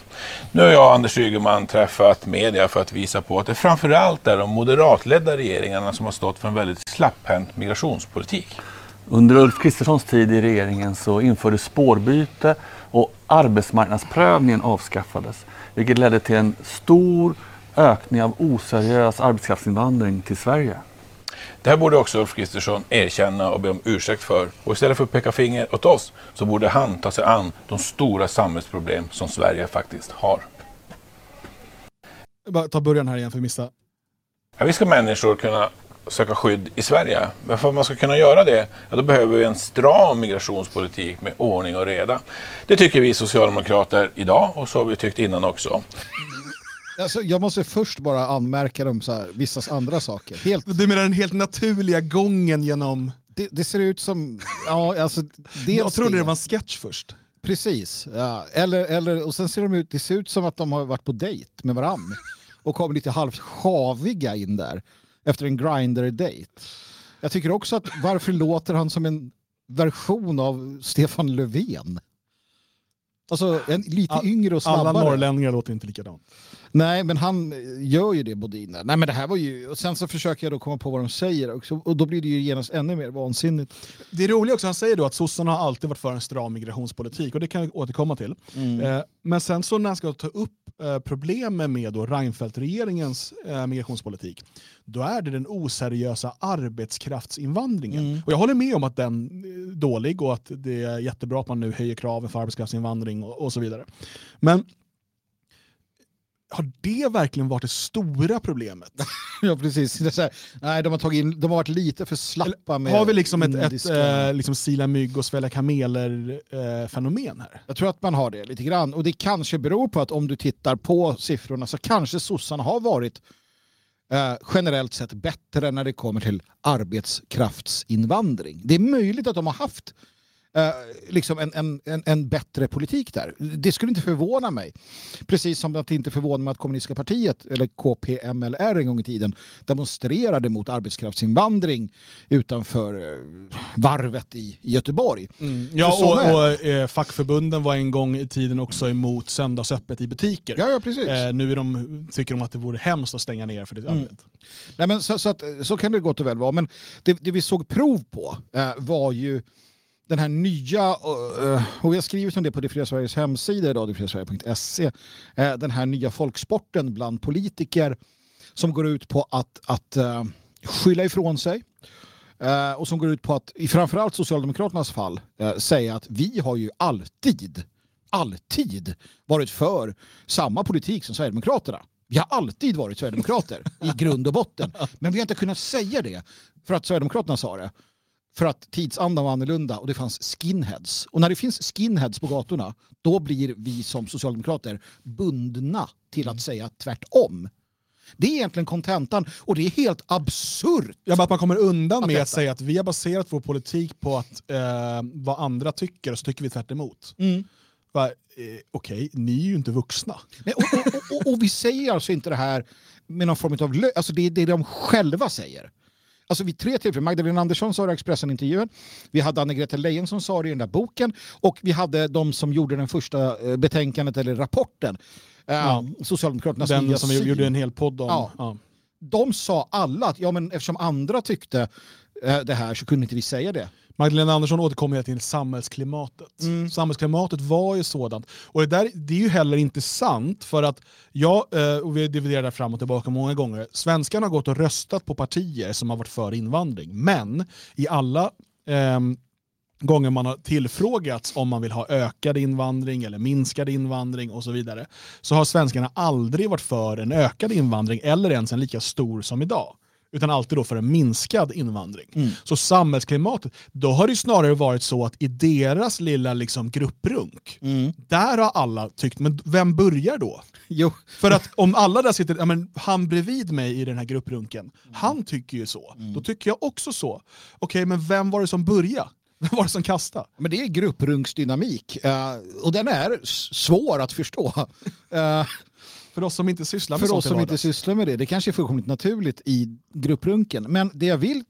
Nu har jag och Anders Ygeman träffat media för att visa på att det framförallt är de moderatledda regeringarna som har stått för en väldigt slapphänt migrationspolitik. Under Ulf Kristerssons tid i regeringen så infördes spårbyte och arbetsmarknadsprövningen avskaffades. Vilket ledde till en stor ökning av oseriös arbetskraftsinvandring till Sverige. Det här borde också Ulf Kristersson erkänna och be om ursäkt för. Och istället för att peka finger åt oss så borde han ta sig an de stora samhällsproblem som Sverige faktiskt har. Jag bara ta början här igen för att missa. Ja, vi ska människor kunna söka skydd i Sverige. Men för att man ska kunna göra det, ja, då behöver vi en stram migrationspolitik med ordning och reda. Det tycker vi socialdemokrater idag och så har vi tyckt innan också. Alltså, jag måste först bara anmärka dem så här, vissa andra saker. Helt, Du menar den helt naturliga gången genom... det, det ser ut som... Ja, alltså, jag trodde det var en sketch först. Precis. Ja. Eller, eller, och sen ser de ut, det ser ut som att de har varit på dejt med varann och kommer lite halvt sjaviga in där efter en grinder-dejt. Jag tycker också att varför låter han som en version av Stefan Löfven? Alltså en, lite All- yngre och snabbare. Alla norrlänningar låter inte likadant. Nej, men han gör ju det, Bodin. Nej, men det här var ju... Och sen så försöker jag då komma på vad de säger också, och då blir det ju genast ännu mer vansinnigt. Det är roligt också, han säger då att sossarna har alltid varit för en stram migrationspolitik och det kan vi återkomma till. Eh, men sen så när han ska ta upp eh, problemen med då Reinfeldt-regeringens eh, migrationspolitik, då är det den oseriösa arbetskraftsinvandringen. Och jag håller med om att den är dålig och att det är jättebra att man nu höjer kraven för arbetskraftsinvandring och, och så vidare. Men har det verkligen varit det stora problemet? Ja, precis. Det här, nej, de har, tagit in, de har varit lite för slappa med Har vi liksom ett, ett eh, liksom sila mygg och svälja kameler-fenomen här? Jag tror att man har det lite grann. Och det kanske beror på att om du tittar på siffrorna så kanske sossarna har varit eh, generellt sett bättre när det kommer till arbetskraftsinvandring. Det är möjligt att de har haft eh, liksom en, en, en, en bättre politik där. Det skulle inte förvåna mig. Precis som att det inte förvånar mig att kommunistiska partiet, eller KPMLR en gång i tiden, demonstrerade mot arbetskraftsinvandring utanför eh, varvet i, Göteborg. Ja, Så och, och eh, fackförbunden var en gång i tiden också emot söndagsöppet i butiker. Ja, ja, precis. Eh, nu är de, tycker de att det vore hemskt att stänga ner för det Mm. Nej, men så, så, att, så kan det gott och väl vara. Men det, det vi såg prov på eh, var ju den här nya, eh, och vi har skrivit om det på Det fria Sveriges hemsida idag, detfriasverige.se, eh, den här nya folksporten bland politiker som går ut på att, att eh, skylla ifrån sig. Och som går ut på att, i framförallt Socialdemokraternas fall, säga att vi har ju alltid, alltid varit för samma politik som Sverigedemokraterna. Vi har alltid varit Sverigedemokrater i grund och botten. Men vi har inte kunnat säga det för att Sverigedemokraterna sa det. För att tidsandan var annorlunda och det fanns skinheads. Och när det finns skinheads på gatorna, då blir vi som socialdemokrater bundna till att säga tvärtom. Det är egentligen kontentan och det är helt absurt. Ja, att man kommer undan Att med detta- att säga att vi har baserat vår politik på att, eh, vad andra tycker och så tycker vi tvärt emot. Mm. Va, eh, Okej, ni är ju inte vuxna. Nej, och, och, och, och, och vi säger alltså inte det här med någon form av lö- alltså det är det de själva säger. Alltså vid tre tillfällen, Magdalena Andersson sa det i Expressen-intervjun, vi hade Anne-Greta Leijon som sa det i den där boken och vi hade de som gjorde den första eh, betänkandet eller rapporten, eh, Ja. Socialdemokraternas nya Den som vi gjorde en hel podd om. Ja. Ja. De sa alla att ja, men eftersom andra tyckte eh, det här så kunde inte vi säga det. Magdalena Andersson återkommer hela tiden till samhällsklimatet. Mm. Samhällsklimatet var ju sådant. Och det, där, det är ju heller inte sant för att jag, eh, och vi dividerar det fram och tillbaka många gånger, svenskarna har gått och röstat på partier som har varit för invandring. Men i alla ehm, gånger man har tillfrågats om man vill ha ökad invandring eller minskad invandring och så vidare, så har svenskarna aldrig varit för en ökad invandring eller ens en lika stor som idag. Utan alltid då för en minskad invandring. Så samhällsklimatet, då har det snarare varit så att i deras lilla liksom grupprunk, där har alla tyckt, men vem börjar då? Jo, För att om alla där sitter, ja, men han bredvid mig i den här grupprunken, han tycker ju så. Då tycker jag också så. Okej, men vem var det som började? Vem var det som kastade? men det är grupprunksdynamik eh, och den är svår att förstå. För oss som inte sysslar med för oss som inte sysslar med det. Det kanske är fullkomligt naturligt i grupprunken. Men det jag vill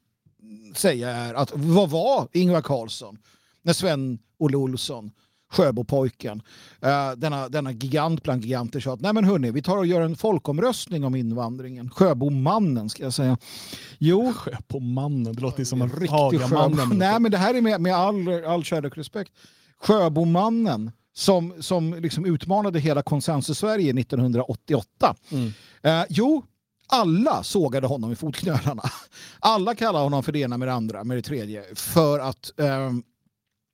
säga är att vad var Ingvar Carlsson när Sven-Olle Olsson, Sjöbopojken, eh, denna, denna gigant bland giganter sa att nej men hörni, vi tar och gör en folkomröstning om invandringen. Sjöbomannen ska jag säga. Jo, Sjö på mannen, det låter som en riktig Hagamannen. Nej men det här är med, med all, all kärlek och respekt. Sjöbomannen som, som liksom utmanade hela konsensus-Sverige 1988. Mm. Eh, jo, alla sågade honom i fotknölarna. Alla kallade honom för det ena med det andra, med det tredje. För att, ehm,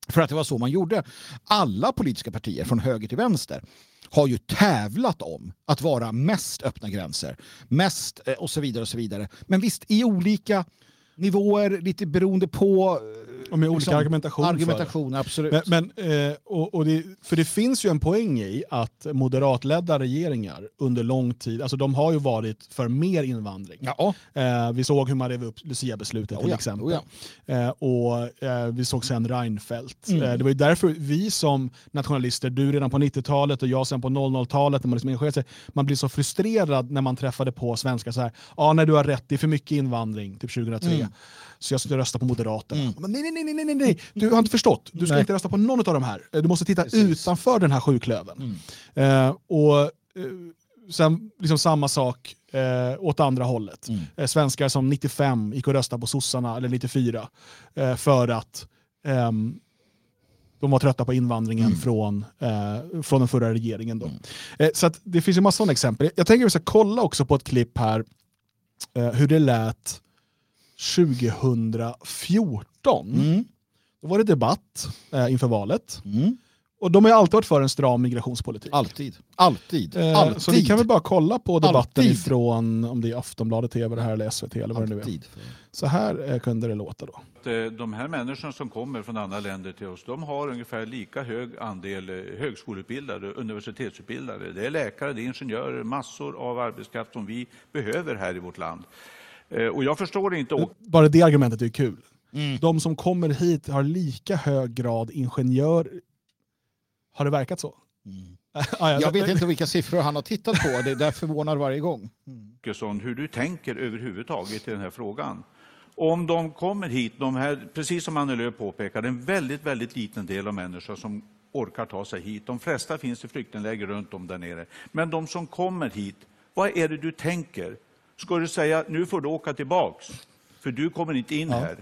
för att det var så man gjorde. Alla politiska partier från höger till vänster har ju tävlat om att vara mest öppna gränser, mest eh, och så vidare och så vidare. Men visst, i olika nivåer, lite beroende på eh, Och med olika argumentation för det. argumentation absolut. Men, men, eh, och, och det, för det finns ju en poäng i att moderatledda regeringar under lång tid, alltså de har ju varit för mer invandring. ja, Eh, vi såg hur man rev upp Lucia-beslutet till Oh ja, exempel. oh eh, och vi såg sen Reinfeldt. Mm. Det var ju därför vi som nationalister, du redan på 90-talet och jag sen på 00-talet, när man liksom engagerade sig, man blir så frustrerad när man träffade på svenskar så här, ja när du har rätt, det är för mycket invandring, typ 2003. Mm. Så jag skulle rösta på Moderaterna. Mm. Men nej, nej, nej, nej, nej, du har inte förstått. Du ska Nej. inte rösta på någon av de här. Du måste titta Precis. utanför den här sjuklöven. Mm. Eh, och eh, sen liksom samma sak eh, åt andra hållet. Mm. Eh, svenskar som 95 gick och röstade på sossarna, eller 94, eh, för att ehm, de var trötta på invandringen Mm. från, eh, från den förra regeringen. Då. Eh, så det finns ju massor av exempel. Jag tänker att vi ska kolla också på ett klipp här eh, hur det lät 2014. Mm. Då var det debatt eh, inför valet. Mm. Och de har ju alltid varit för en stram migrationspolitik. Alltid. Alltid. Eh, Alltid. Så vi kan väl bara kolla på debatten Alltid. ifrån om det är Aftonbladet TV det här eller SVT eller vad det nu är. Alltid. Så här eh, kunde det låta då. Eh, De här människorna som kommer från andra länder till oss, de har ungefär lika hög andel eh, högskoleutbildade, universitetsutbildade. Det är läkare, det är ingenjörer, massor av arbetskraft som vi behöver här i vårt land. Eh, Och jag förstår inte... Bara det argumentet är kul. Mm. De som kommer hit har lika hög grad ingenjör. Har det verkat så? Mm. Ah, ja, Jag vet inte vilka siffror han har tittat på. Det där förvånar varje gång. Åkesson, hur du tänker överhuvudtaget i den här frågan. Om de kommer hit, de här, precis som Annie Lööf påpekade, en väldigt, väldigt liten del av människor som orkar ta sig hit. De flesta finns i flyktingläger runt om där nere. Men de som kommer hit, vad är det du tänker? Ska du säga, nu får du åka tillbaks, för du kommer inte in här.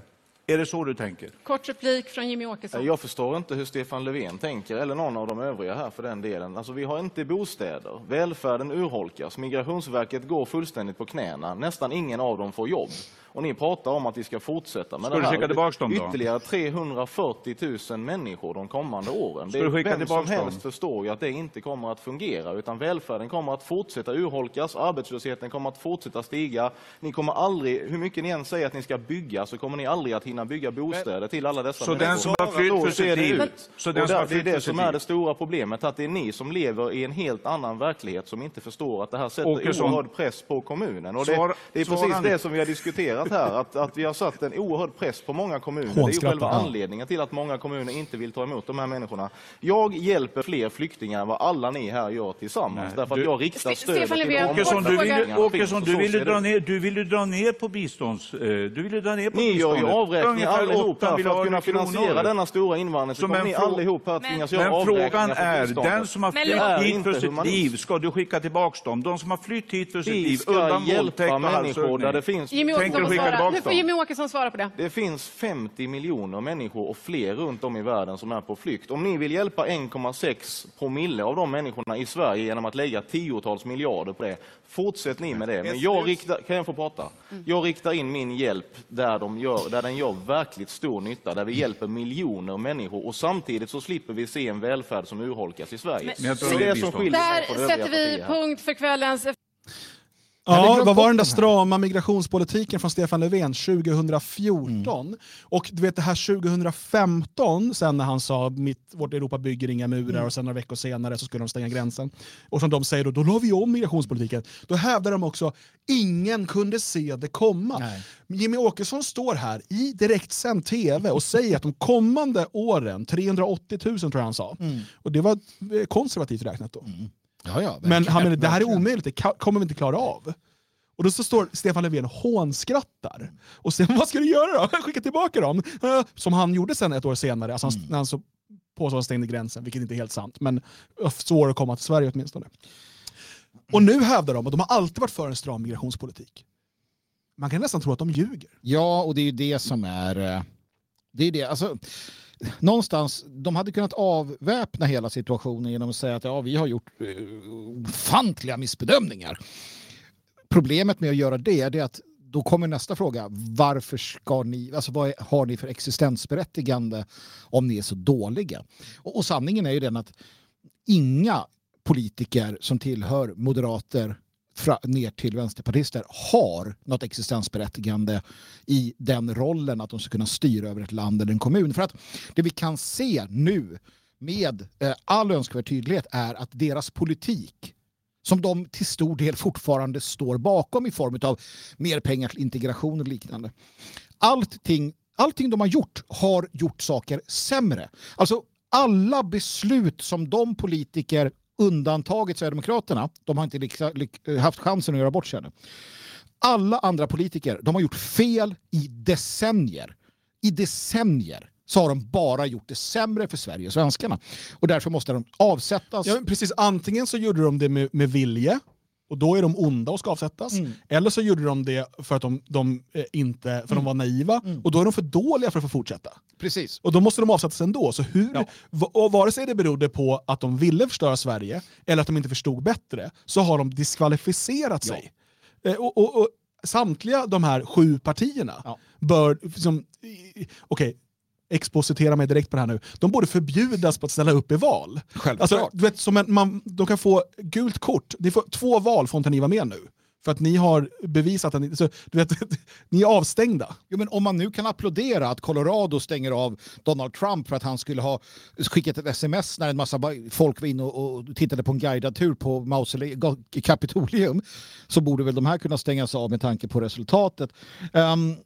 Är det så du tänker? Kort replik från Jimmy Åkesson. Jag förstår inte hur Stefan Löfven tänker, eller någon av de övriga här för den delen. Alltså, vi har inte bostäder, välfärden urholkas, Migrationsverket går fullständigt på knäna, nästan ingen av dem får jobb. Och ni pratar om att vi ska fortsätta med Ska det här. skicka tillbaks dem då? Ytterligare 340 000 människor de kommande åren. Ska det, du skicka vem som dem? helst förstår ju att det inte kommer att fungera, utan välfärden kommer att fortsätta urholkas, arbetslösheten kommer att fortsätta stiga. Ni kommer aldrig, hur mycket ni än säger att ni ska bygga, så kommer ni aldrig att hinna bygga bostäder till alla dessa Så den människor. som har flytt för sitt liv, så den som har det är det som är det stora problemet, att det är ni som lever i en helt annan verklighet som inte förstår att det här sätter Åkesson. oerhörd press på kommunen. Och det, det är precis det som vi har diskuterat här, att, att vi har satt en oerhörd press på många kommuner. Det är ju själva anledningen till att många kommuner inte vill ta emot de här människorna. Jag hjälper fler flyktingar än vad alla ni här gör tillsammans, Nej, därför att du- jag riktar stödet Stefan till de Åkesson, du fråga- vill, flyktingarna Åkesson, du och så vill, ser ju det dra ner, du vill ju dra ner på bistånds... eh, Du vill ju dra ner på Ni gör ju avräkningar allihop här för att kunna finansiera denna stora invandring. Så Som kommer ni allihop här tvingas göra avräkningar frågan är, den som har flytt hit för sitt liv, ska du skicka tillbaks dem? De som har flytt hit för sitt Vi liv ska undan våldtäkt hjälpa och människor halshuggning. där det finns Jimmy Åkesson du får skicka svara. Nu får? Jimmy Åkesson svara på det. Det finns 50 miljoner människor och fler runt om i världen som är på flykt. Om ni vill hjälpa 1,6 promille av de människorna i Sverige genom att lägga tiotals miljarder på det, fortsätt ni med det. Men jag riktar, kan jag få prata? Jag riktar in min hjälp där, de gör, där den gör verkligt stor nytta, där vi hjälper miljoner människor och samtidigt så slipper vi se en välfärd som urholkas i Sverige. Men det är det som skiljer Där sätter vi punkt för kvällens Ja, vad var den där strama migrationspolitiken från Stefan Löfven 2014? Och du vet det här 2015, sen när han sa mitt, vårt Europa bygger inga murar och sen några veckor senare så skulle de stänga gränsen. Och som de säger då, då la vi om migrationspolitiken. Då hävdar de också, ingen kunde se det komma. Nej. Jimmy Åkesson står här i direktsänd tv och säger att de kommande åren, 380 000 tror jag han sa, och det var eh, konservativt räknat då. Ja, ja, Men han menar, det här är omöjligt, det kommer vi inte klara av. Och då så står Stefan Löfven och hånskrattar. Och sen, vad ska du göra då? Skicka tillbaka dem? Som han gjorde sen ett år senare, alltså han, när han så att han stängde gränsen, vilket inte är helt sant. Men svår att komma till Sverige åtminstone. Och nu hävdar de att de har alltid varit för en stram migrationspolitik. Man kan nästan tro att de ljuger. Ja, och det är ju det som är... eh, Det är det. Alltså, någonstans, de hade kunnat avväpna hela situationen genom att säga att ja, vi har gjort eh, ofantliga missbedömningar. Problemet med att göra det är att då kommer nästa fråga. Varför ska ni, alltså vad är, har ni för existensberättigande om ni är så dåliga? Och, och sanningen är ju den att inga politiker som tillhör moderater fra, ner till vänsterpartister har något existensberättigande i den rollen att de ska kunna styra över ett land eller en kommun. För att det vi kan se nu med eh, all önskvärd tydlighet är att deras politik som de till stor del fortfarande står bakom i form av mer pengar till integration och liknande. Allting, allting de har gjort har gjort saker sämre. Alltså alla beslut som de politiker undantaget Sverigedemokraterna, de har inte haft chansen att göra bort sig ännu. Alla andra politiker, de har gjort fel i decennier. I decennier så har de bara gjort det sämre för Sverige och svenskarna. Och därför måste de avsättas. Ja, precis, antingen så gjorde de det med, med vilje, och då är de onda och ska avsättas. Mm. Eller så gjorde de det för att de, de, eh, inte, för de var naiva, och då är de för dåliga för att få fortsätta. Precis. Och då måste de avsättas ändå. Så hur, Ja. och vare sig det berodde på att de ville förstöra Sverige, eller att de inte förstod bättre, så har de diskvalificerat Ja. sig. Eh, Och, och, och samtliga de här sju partierna Ja. bör, som, i- okej, expositera mig direkt på det här nu, de borde förbjudas på att ställa upp i val. Självklart. Alltså, du vet, som en, man, de kan få gult kort, ni får, två val får inte ni vara med nu. För att ni har bevisat att ni, så, du vet, ni är avstängda. Jo, men om man nu kan applådera att Colorado stänger av Donald Trump för att han skulle ha skickat ett sms när en massa folk var inne och, och tittade på en guidad tur på Mausole- Kapitolium så borde väl de här kunna stängas av med tanke på resultatet. Um,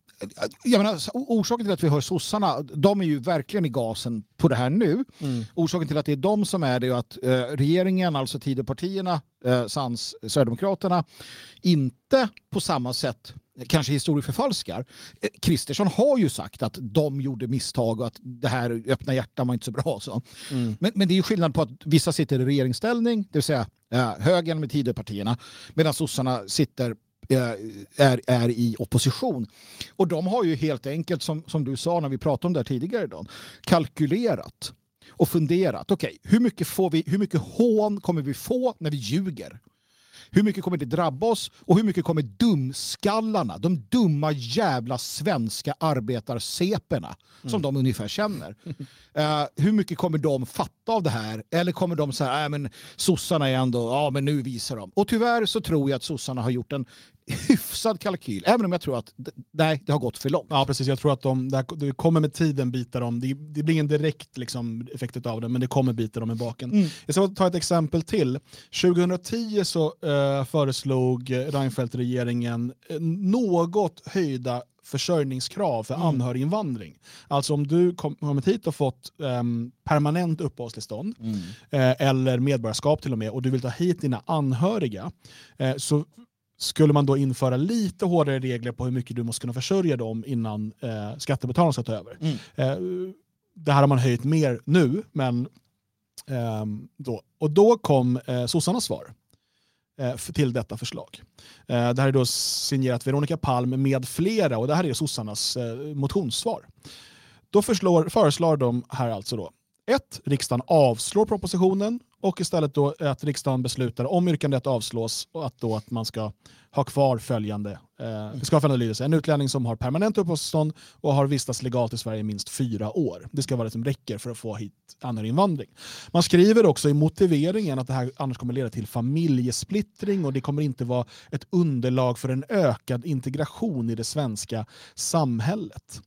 jag menar, orsaken till att vi hör sossarna, de är ju verkligen i gasen på det här nu. Orsaken till att det är de som är det är att eh, regeringen, alltså Tidöpartierna, eh, Sans, Sverigedemokraterna, inte på samma sätt kanske historieförfalskar. Eh, Kristersson har ju sagt att de gjorde misstag och att det här öppna hjärtan var inte så bra. Så. Men, men det är ju skillnad på att vissa sitter i regeringsställning, det vill säga eh, högern med Tidöpartierna, medan sossarna sitter är, är i opposition. Och de har ju helt enkelt, som, som du sa när vi pratade om det här tidigare idag, kalkylerat och funderat. Okej, hur, mycket får vi, hur mycket hån kommer vi få när vi ljuger? Hur mycket kommer det drabba oss och hur mycket kommer dumskallarna, de dumma jävla svenska arbetarseperna som de ungefär känner. eh, hur mycket kommer de fatta av det här? Eller kommer de säga, nej men sossarna är ändå, ja men nu visar de. Och tyvärr så tror jag att sossarna har gjort en hyfsad kalkyl, även om jag tror att nej, det har gått för långt. Ja precis, jag tror att de, det, här, det kommer med tiden bita dem. Det, det blir ingen direkt liksom, effekt av det, men det kommer bita dem i baken. Mm. Jag ska ta ett exempel till. 2010 så eh, föreslog Reinfeldt-regeringen eh, något höjda försörjningskrav för Mm. anhöriginvandring. Alltså om du kom, kommit hit och fått ehm, permanent uppehållstillstånd Mm. eh, eller medborgarskap till och med och du vill ta hit dina anhöriga så skulle man då införa lite hårdare regler på hur mycket du måste kunna försörja dem innan eh, skattebetalarna ska ta över. Mm. Eh, det här har man höjt mer nu, men ehm, då. Och då kom eh, sossarnas svar eh, till detta förslag. Eh, det här är då signerat Veronica Palm med flera och det här är sossarnas eh, motionssvar. Då förslår, föreslår de här alltså då 1. Riksdagen avslår propositionen och istället då att riksdagen beslutar om yrkandet avslås och att, då att man ska ha kvar följande, eh, ska ha följande lydelse. En utlänning som har permanent uppehållstillstånd och har vistats legalt i Sverige i minst fyra år. Det ska vara det som räcker för att få hit anhöriginvandring. Man skriver också i motiveringen att det här annars kommer leda till familjesplittring och det kommer inte vara ett underlag för en ökad integration i det svenska samhället.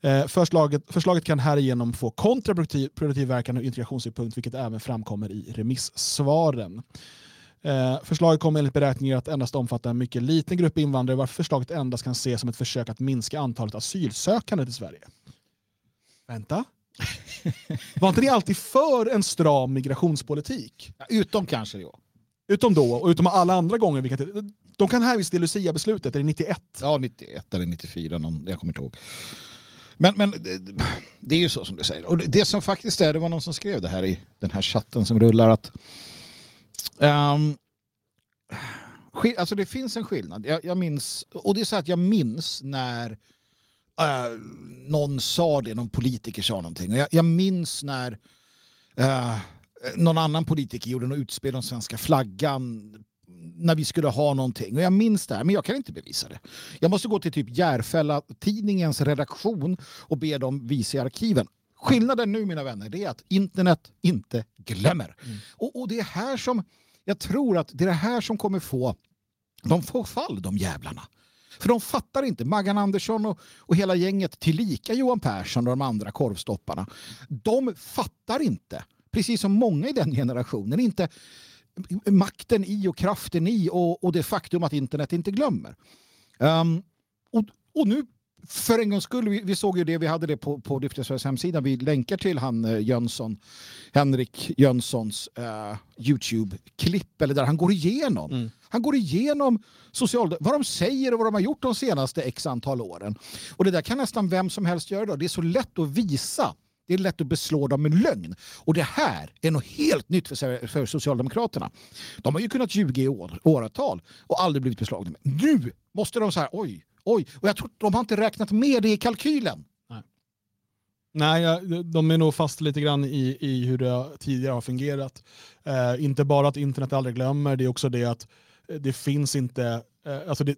Eh, förslaget, förslaget kan härigenom få kontraproduktiv verkan ur integrationssynpunkt vilket även framkommer i remissvaren. Eh, förslaget kommer enligt beräkningar att endast omfatta en mycket liten grupp invandrare varför förslaget endast kan ses som ett försök att minska antalet asylsökande till Sverige. Vänta. Var inte ni alltid för en stram migrationspolitik? Ja, Utom kanske då. Utom då och utom alla andra gånger. Vilka, de kan hänvisa till Lucia-beslutet, är det 91? Ja, 91 eller 94, någon, jag kommer inte ihåg. Men, men det, är ju så som du säger. Och det som faktiskt är, det var någon som skrev det här i den här chatten som rullar att Um, alltså det finns en skillnad. Jag, jag minns, och det är så att jag minns när uh, någon sa det, någon politiker sa någonting. Jag, jag minns när uh, någon annan politiker gjorde något utspel om svenska flaggan när vi skulle ha någonting. Och jag minns det här, men jag kan inte bevisa det. Jag måste gå till typ Järfälla-tidningens redaktion och be dem visa i arkiven. Skillnaden nu mina vänner, det är att internet inte glömmer. Och, och det är här som, jag tror att det är det här som kommer få, de får fall de jävlarna. För de fattar inte, Maggan Andersson och, och hela gänget tillika Johan Persson och de andra korvstopparna. De fattar inte, precis som många i den generationen, inte makten i och kraften i och, och det faktum att internet inte glömmer. Ehm, och, och nu för en gångs skull, vi, vi såg ju det, vi hade det på, på Lyftesfärs hemsida, vi länkar till han eh, Jönsson, Henrik Jönssons eh, YouTube-klipp, eller där han går igenom. Mm. Han går igenom social, vad de säger och vad de har gjort de senaste x antal åren. Och det där kan nästan vem som helst göra. Då. Det är så lätt att visa. Det är lätt att beslå dem med lögn. Och det här är något helt nytt för, för Socialdemokraterna. De har ju kunnat ljuga i år, åratal och aldrig blivit beslagna. Nu måste de här, oj, oj. Och jag tror de har inte räknat med det i kalkylen. Nej, jag- de är nog fast lite grann i, i hur det tidigare har fungerat. Eh, inte bara att internet aldrig glömmer, det är också det att eh, det finns inte... Eh, alltså det,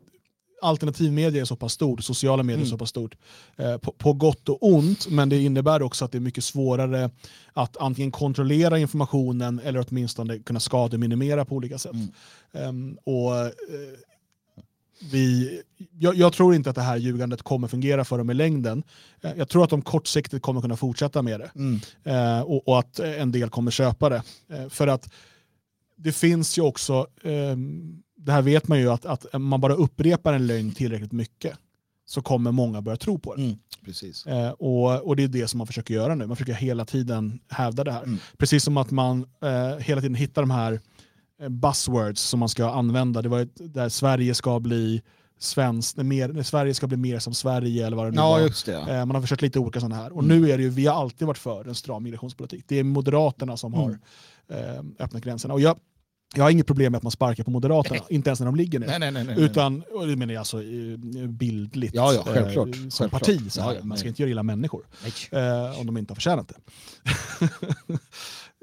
alternativmedia är så pass stort, sociala medier är Mm. så pass stort. Eh, på, på gott och ont, men det innebär också att det är mycket svårare att antingen kontrollera informationen eller åtminstone kunna skademinimera på olika sätt. Ehm, och, eh, vi, jag, jag tror inte att det här ljugandet kommer fungera för dem i längden. Eh, Jag tror att de kortsiktigt kommer kunna fortsätta med det. Mm. Eh, och, och att eh, en del kommer köpa det. Eh, för att det finns ju också, ehm, det här vet man ju, att, att man bara upprepar en lögn tillräckligt mycket så kommer många börja tro på det. Mm. Precis. Eh, och, och det är det som man försöker göra nu. Man försöker hela tiden hävda det här. Mm. Precis som att man eh, hela tiden hittar de här eh, buzzwords som man ska använda. Det var ett, där Sverige ska bli svenskt, mer, Sverige ska bli mer som Sverige eller vad det nu Ja, var. Eh, man har försökt lite olika sådana här. Och Mm. nu är det ju, vi har alltid varit för en stram migrationspolitik. Det är Moderaterna som har eh, öppnat gränserna. Och jag, jag har inget problem med att man sparkar på Moderaterna, inte ens när de ligger ner. Nej, nej, nej, nej. Utan, och det menar jag alltså eh, bildligt Ja, ja, eh, självklart. som Självklart. parti. Så här. Ja, ja, man ska inte göra illa människor eh, om de inte har förtjänat det.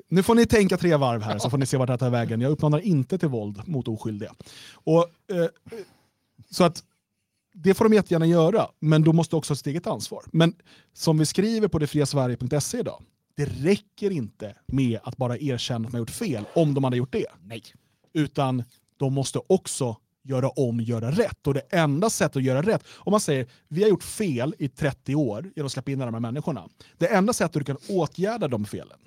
nu får ni tänka tre varv här så får ni se vart det här tar vägen. Jag uppmanar inte till våld mot oskyldiga. Och, eh, så att det får de jättegärna göra, men då måste också ha sitt eget ansvar. Men som vi skriver på detfriasverige.se idag, det räcker inte med att bara erkänna att man gjort fel, om de hade gjort det. Nej. Utan de måste också göra om, göra rätt. Och det enda sättet att göra rätt, om man säger vi har gjort fel i 30 år genom att släppa in de här människorna. Det enda sättet du kan åtgärda de felen,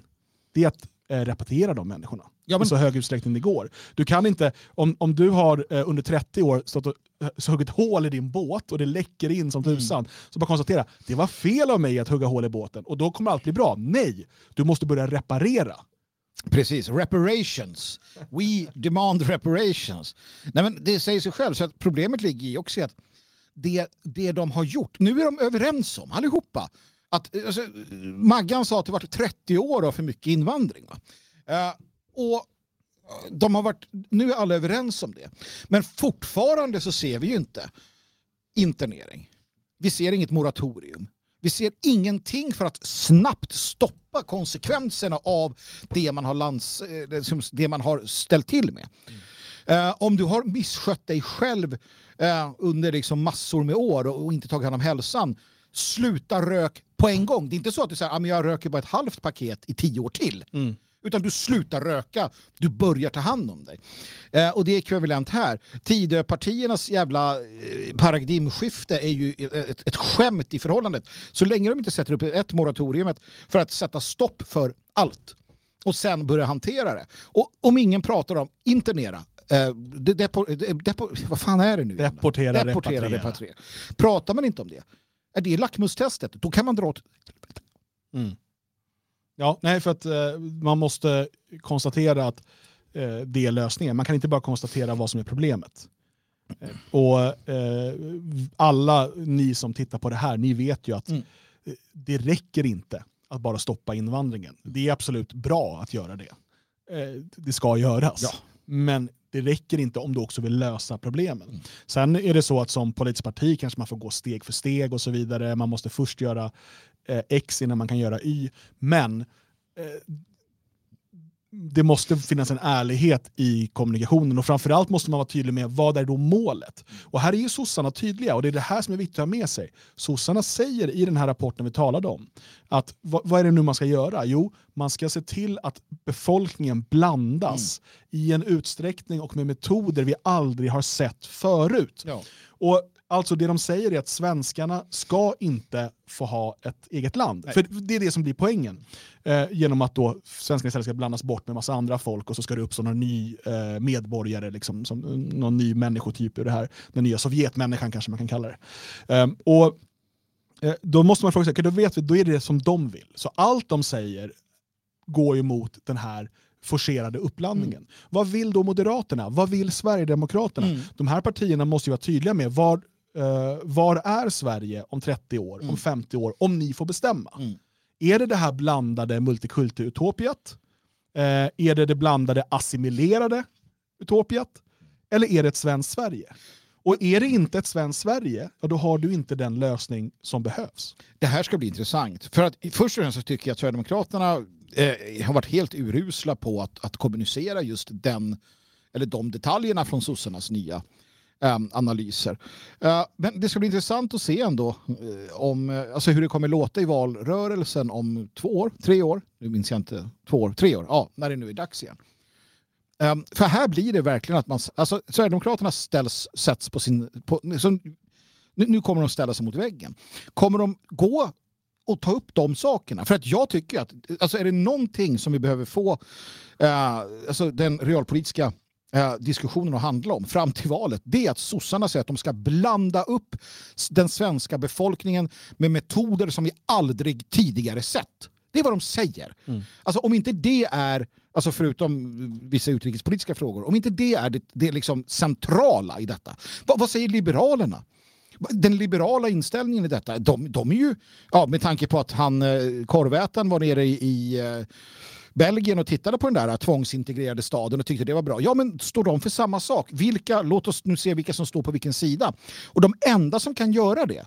det är att eh, repatriera de människorna. Ja, men- I så hög utsträckning det går. Du kan inte, om, om du har eh, under 30 år stått och eh, så huggit hål i din båt och det läcker in som tusan, så bara konstatera, det var fel av mig att hugga hål i båten och då kommer allt bli bra. Nej, du måste börja reparera. Precis, reparations. We demand reparations. Nej, men det säger sig själv, så att problemet ligger i också att det, det de har gjort, nu är de överens om allihopa, att eh, alltså, Maggan sa att det varit 30 år av för mycket invandring. Va? Eh, och eh, de har varit, nu är alla överens om det. Men fortfarande så ser vi ju inte internering. Vi ser inget moratorium. Vi ser ingenting för att snabbt stoppa konsekvenserna av det man har, lands, eh, det man har ställt till med. Eh, om du har misskött dig själv eh, under liksom massor med år och, och inte tagit hand om hälsan, sluta rök på en gång. Det är inte så att du säger att jag röker bara ett halvt paket i tio år till. Utan du slutar röka, du börjar ta hand om dig. Eh, och det är ekvivalent här. Tidöpartiernas jävla eh, paradigmskifte är ju ett, ett skämt i förhållandet. Så länge de inte sätter upp ett moratorium för att sätta stopp för allt och sen börja hantera det. Och om ingen pratar om internera, de, depo, de, depo, vad fan är det nu? Deportera, Deportera, repatriera. repatriera. Pratar man inte om det, är det lackmustestet, då kan man dra åt... Ja, nej, för att eh, man måste konstatera att eh, det är lösningen. Man kan inte bara konstatera vad som är problemet. Eh, och eh, alla ni som tittar på det här, ni vet ju att Mm. eh, det räcker inte att bara stoppa invandringen. Det är absolut bra att göra det. Eh, det ska göras. Ja. Men det räcker inte om du också vill lösa problemen. Mm. Sen är det så att som politiskt parti kanske man får gå steg för steg och så vidare. Man måste först göra eh, X innan man kan göra Y. Men eh, det måste finnas en ärlighet i kommunikationen och framförallt måste man vara tydlig med vad är då målet. Och här är ju sossarna tydliga och det är det här som är viktigt att ha med sig. Sossarna säger i den här rapporten vi talade om att vad, vad är det nu man ska göra? Jo, man ska se till att befolkningen blandas i en utsträckning och med metoder vi aldrig har sett förut. Ja. Och alltså det de säger är att svenskarna ska inte få ha ett eget land. För det är det som blir poängen. Eh, genom att då svenskarna istället ska blandas bort med massa andra folk och så ska det uppstå någon ny eh, medborgare, liksom, som, någon ny människotyp ur det här. Den nya Sovjetmänniskan kanske man kan kalla det. Eh, och Då måste man fråga sig, då vet vi, då är det det som de vill. Så allt de säger går ju mot den här forcerade uppblandningen. Vad vill då Moderaterna? Vad vill Sverigedemokraterna? Mm. De här partierna måste ju vara tydliga med var, eh, var är Sverige om 30 år, Mm. om 50 år, om ni får bestämma? Mm. Är det det här blandade multikulti-utopiat? Eh, är det det blandade assimilerade utopiat? Eller är det ett svenskt Sverige? Och är det inte ett svenskt Sverige, ja, då har du inte den lösning som behövs. Det här ska bli intressant. För att först och främst så tycker jag att Sverigedemokraterna eh, har varit helt urusla på att, att kommunicera just den, eller de detaljerna från sossarnas nya Ehm, analyser. Eh, men det ska bli intressant att se ändå eh, om, eh, alltså hur det kommer låta i valrörelsen om två år, tre år, nu minns jag inte, två år, tre år, ja, när det nu är dags igen. Ehm, för här blir det verkligen att man, alltså Sverigedemokraterna ställs, sätts på sin, på, så, nu, nu kommer de ställa sig mot väggen. Kommer de gå och ta upp de sakerna? För att jag tycker att, alltså är det någonting som vi behöver få eh, alltså den realpolitiska eh, diskussionen att handla om fram till valet, det är att sossarna säger att de ska blanda upp den svenska befolkningen med metoder som vi aldrig tidigare sett. Det är vad de säger. Alltså om inte det är, alltså förutom vissa utrikespolitiska frågor, om inte det är det, det liksom centrala i detta, vad, vad säger Liberalerna? Den liberala inställningen i detta, de, de är ju, ja, med tanke på att han, eh, korvätaren var nere i, i eh, Belgien och tittade på den där tvångsintegrerade staden och tyckte det var bra. Ja, men står de för samma sak? Vilka, låt oss nu se vilka som står på vilken sida. Och de enda som kan göra det,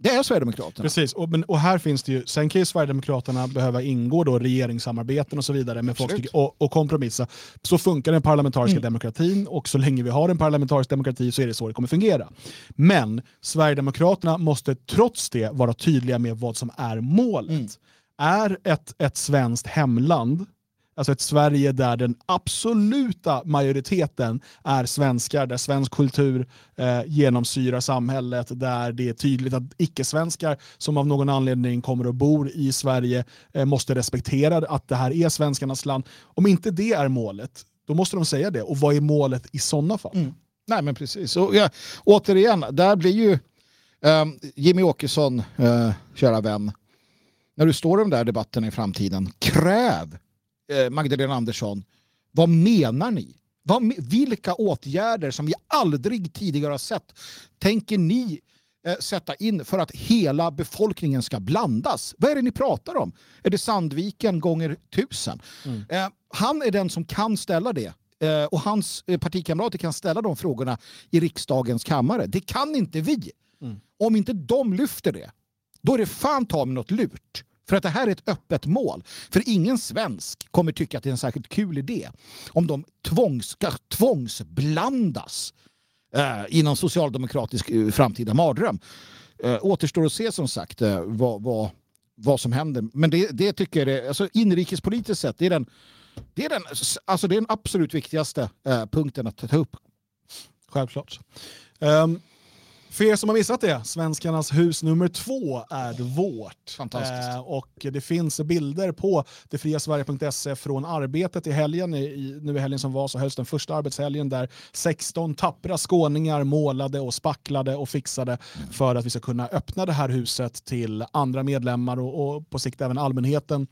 det är Sverigedemokraterna. Precis, och, men, och här finns det ju, sen kan ju Sverigedemokraterna behöva ingå då regeringssamarbeten och så vidare med folk och, och kompromissa. Så funkar den parlamentariska Mm. demokratin och så länge vi har en parlamentarisk demokrati så är det så det kommer fungera. Men Sverigedemokraterna måste trots det vara tydliga med vad som är målet. Mm. Är ett, ett svenskt hemland Alltså ett Sverige där den absoluta majoriteten är svenskar, där svensk kultur eh, genomsyrar samhället, där det är tydligt att icke-svenskar som av någon anledning kommer och bor i Sverige eh, måste respektera att det här är svenskarnas land. Om inte det är målet, då måste de säga det. Och vad är målet i sådana fall? Mm. Nej men precis. Och, ja, återigen, där blir ju eh, Jimmy Åkesson, eh, kära vän, när du står i de där debatterna i framtiden, kräv eh, Magdalena Andersson, vad menar ni? Vad, vilka åtgärder som vi aldrig tidigare har sett tänker ni eh, sätta in för att hela befolkningen ska blandas? Vad är det ni pratar om? Är det Sandviken gånger tusen? Eh, han är den som kan ställa det. Eh, och hans eh, partikamrater kan ställa de frågorna i riksdagens kammare. Det kan inte vi. Om inte de lyfter det, då är det fan ta med något lurt. För att det här är ett öppet mål. För ingen svensk kommer tycka att det är en särskilt kul idé om de tvångs, ska tvångsblandas eh, i någon socialdemokratisk eh, framtida mardröm. Eh, återstår att se som sagt eh, vad, vad, vad som händer. Men det, det tycker jag är, alltså inrikespolitiskt sett, det är den, det är den, alltså det är den absolut viktigaste eh, punkten att ta upp. Självklart. Um, för er som har missat det, Svenskarnas hus nummer två är vårt. Fantastiskt. Eh, och det finns bilder på detfriasverige.se från arbetet i helgen. I, nu i helgen som var så hölls den första arbetshelgen där 16 tappra skåningar målade och spacklade och fixade för att vi ska kunna öppna det här huset till andra medlemmar och, och på sikt även allmänheten.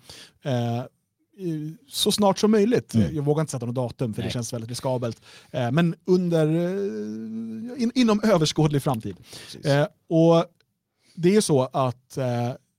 Eh, så snart som möjligt. Jag vågar inte sätta något datum för det Nej. känns väldigt riskabelt. Eh, men under, eh, in, inom överskådlig framtid. Eh, och det är så att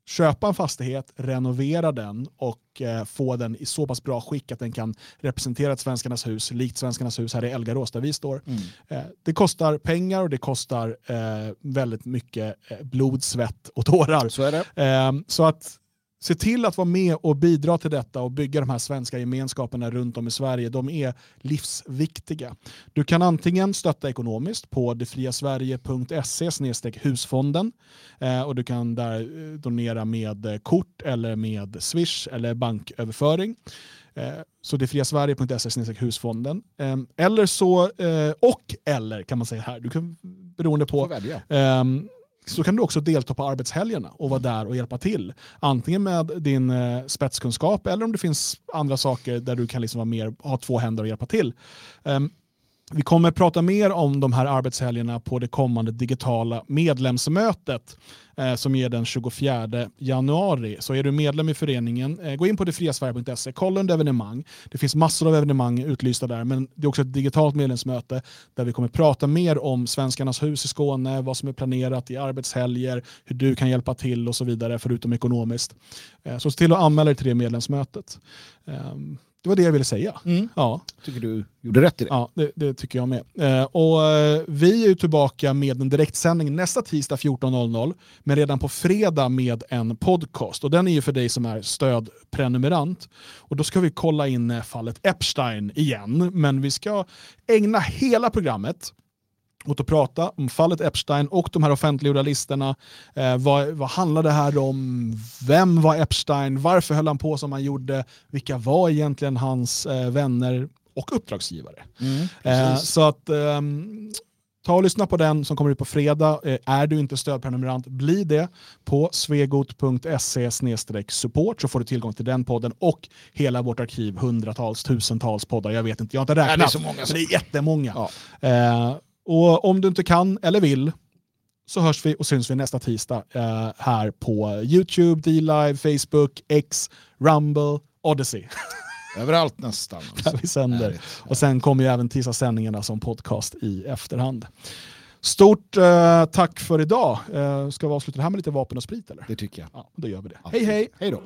köpa en fastighet, renovera den och eh, få den i så pass bra skick att den kan representera ett Svenskarnas hus, likt Svenskarnas hus här i Elgarås där vi står. Eh, det kostar pengar och det kostar eh, väldigt mycket blod, svett och tårar. Så det. Så att se till att vara med och bidra till detta och bygga de här svenska gemenskaperna runt om i Sverige. De är livsviktiga. Du kan antingen stötta ekonomiskt på detfriasverige.se husfonden eh, och du kan där eh, donera med eh, kort eller med swish eller banköverföring. Så detfriasverige.se husfonden. Eh, Eller så, och eller kan man säga här, du kan, beroende Får på välja. Så kan du också delta på arbetshelgerna och vara där och hjälpa till. Antingen med din eh, spetskunskap eller om det finns andra saker där du kan liksom vara mer, ha två händer och hjälpa till. Um, vi kommer prata mer om de här arbetshelgerna på det kommande digitala medlemsmötet eh, som är den 24 januari. Så är du medlem i föreningen, eh, gå in på detfriasverige.se, kolla under evenemang. Det finns massor av evenemang utlysta där, men det är också ett digitalt medlemsmöte där vi kommer prata mer om Svenskarnas hus i Skåne, vad som är planerat i arbetshelger, hur du kan hjälpa till och så vidare, förutom ekonomiskt. Eh, så se till att anmäla dig till det medlemsmötet. Ehm, det var det jag ville säga. Mm. Ja. tycker du gjorde rätt i det. Ja, det, det tycker jag med. Eh, och, eh, vi är tillbaka med en direktsändning nästa tisdag 14.00, men redan på fredag med en podcast. Och Den är ju för dig som är stödprenumerant. Och Då ska vi kolla in eh, fallet Epstein igen, men vi ska ägna hela programmet åt att prata om fallet Epstein och de här offentliggjorda listorna. Eh, vad, vad handlar det här om? Vem var Epstein? Varför höll han på som han gjorde? Vilka var egentligen hans eh, vänner och uppdragsgivare? Mm, eh, så att ehm, Ta och lyssna på den som kommer ut på fredag. Eh, Är du inte stödprenumerant, bli det på svegot.se support så får du tillgång till den podden och hela vårt arkiv, hundratals, tusentals poddar. Jag vet inte, jag har inte Nej, det är räknat. så många som- det är jättemånga. Ja. Eh, och om du inte kan eller vill så hörs vi och syns vi nästa tisdag eh, här på YouTube, D-Live, Facebook, X, Rumble, Odyssey. Överallt nästan. där vi sänder. Härligt. Och sen kommer ju även tisdagssändningarna som podcast i efterhand. Stort eh, tack för idag. Eh, ska vi avsluta det här med lite vapen och sprit eller? Det tycker jag. Ja, då gör vi det. Hej Absolut. hej! Hej då.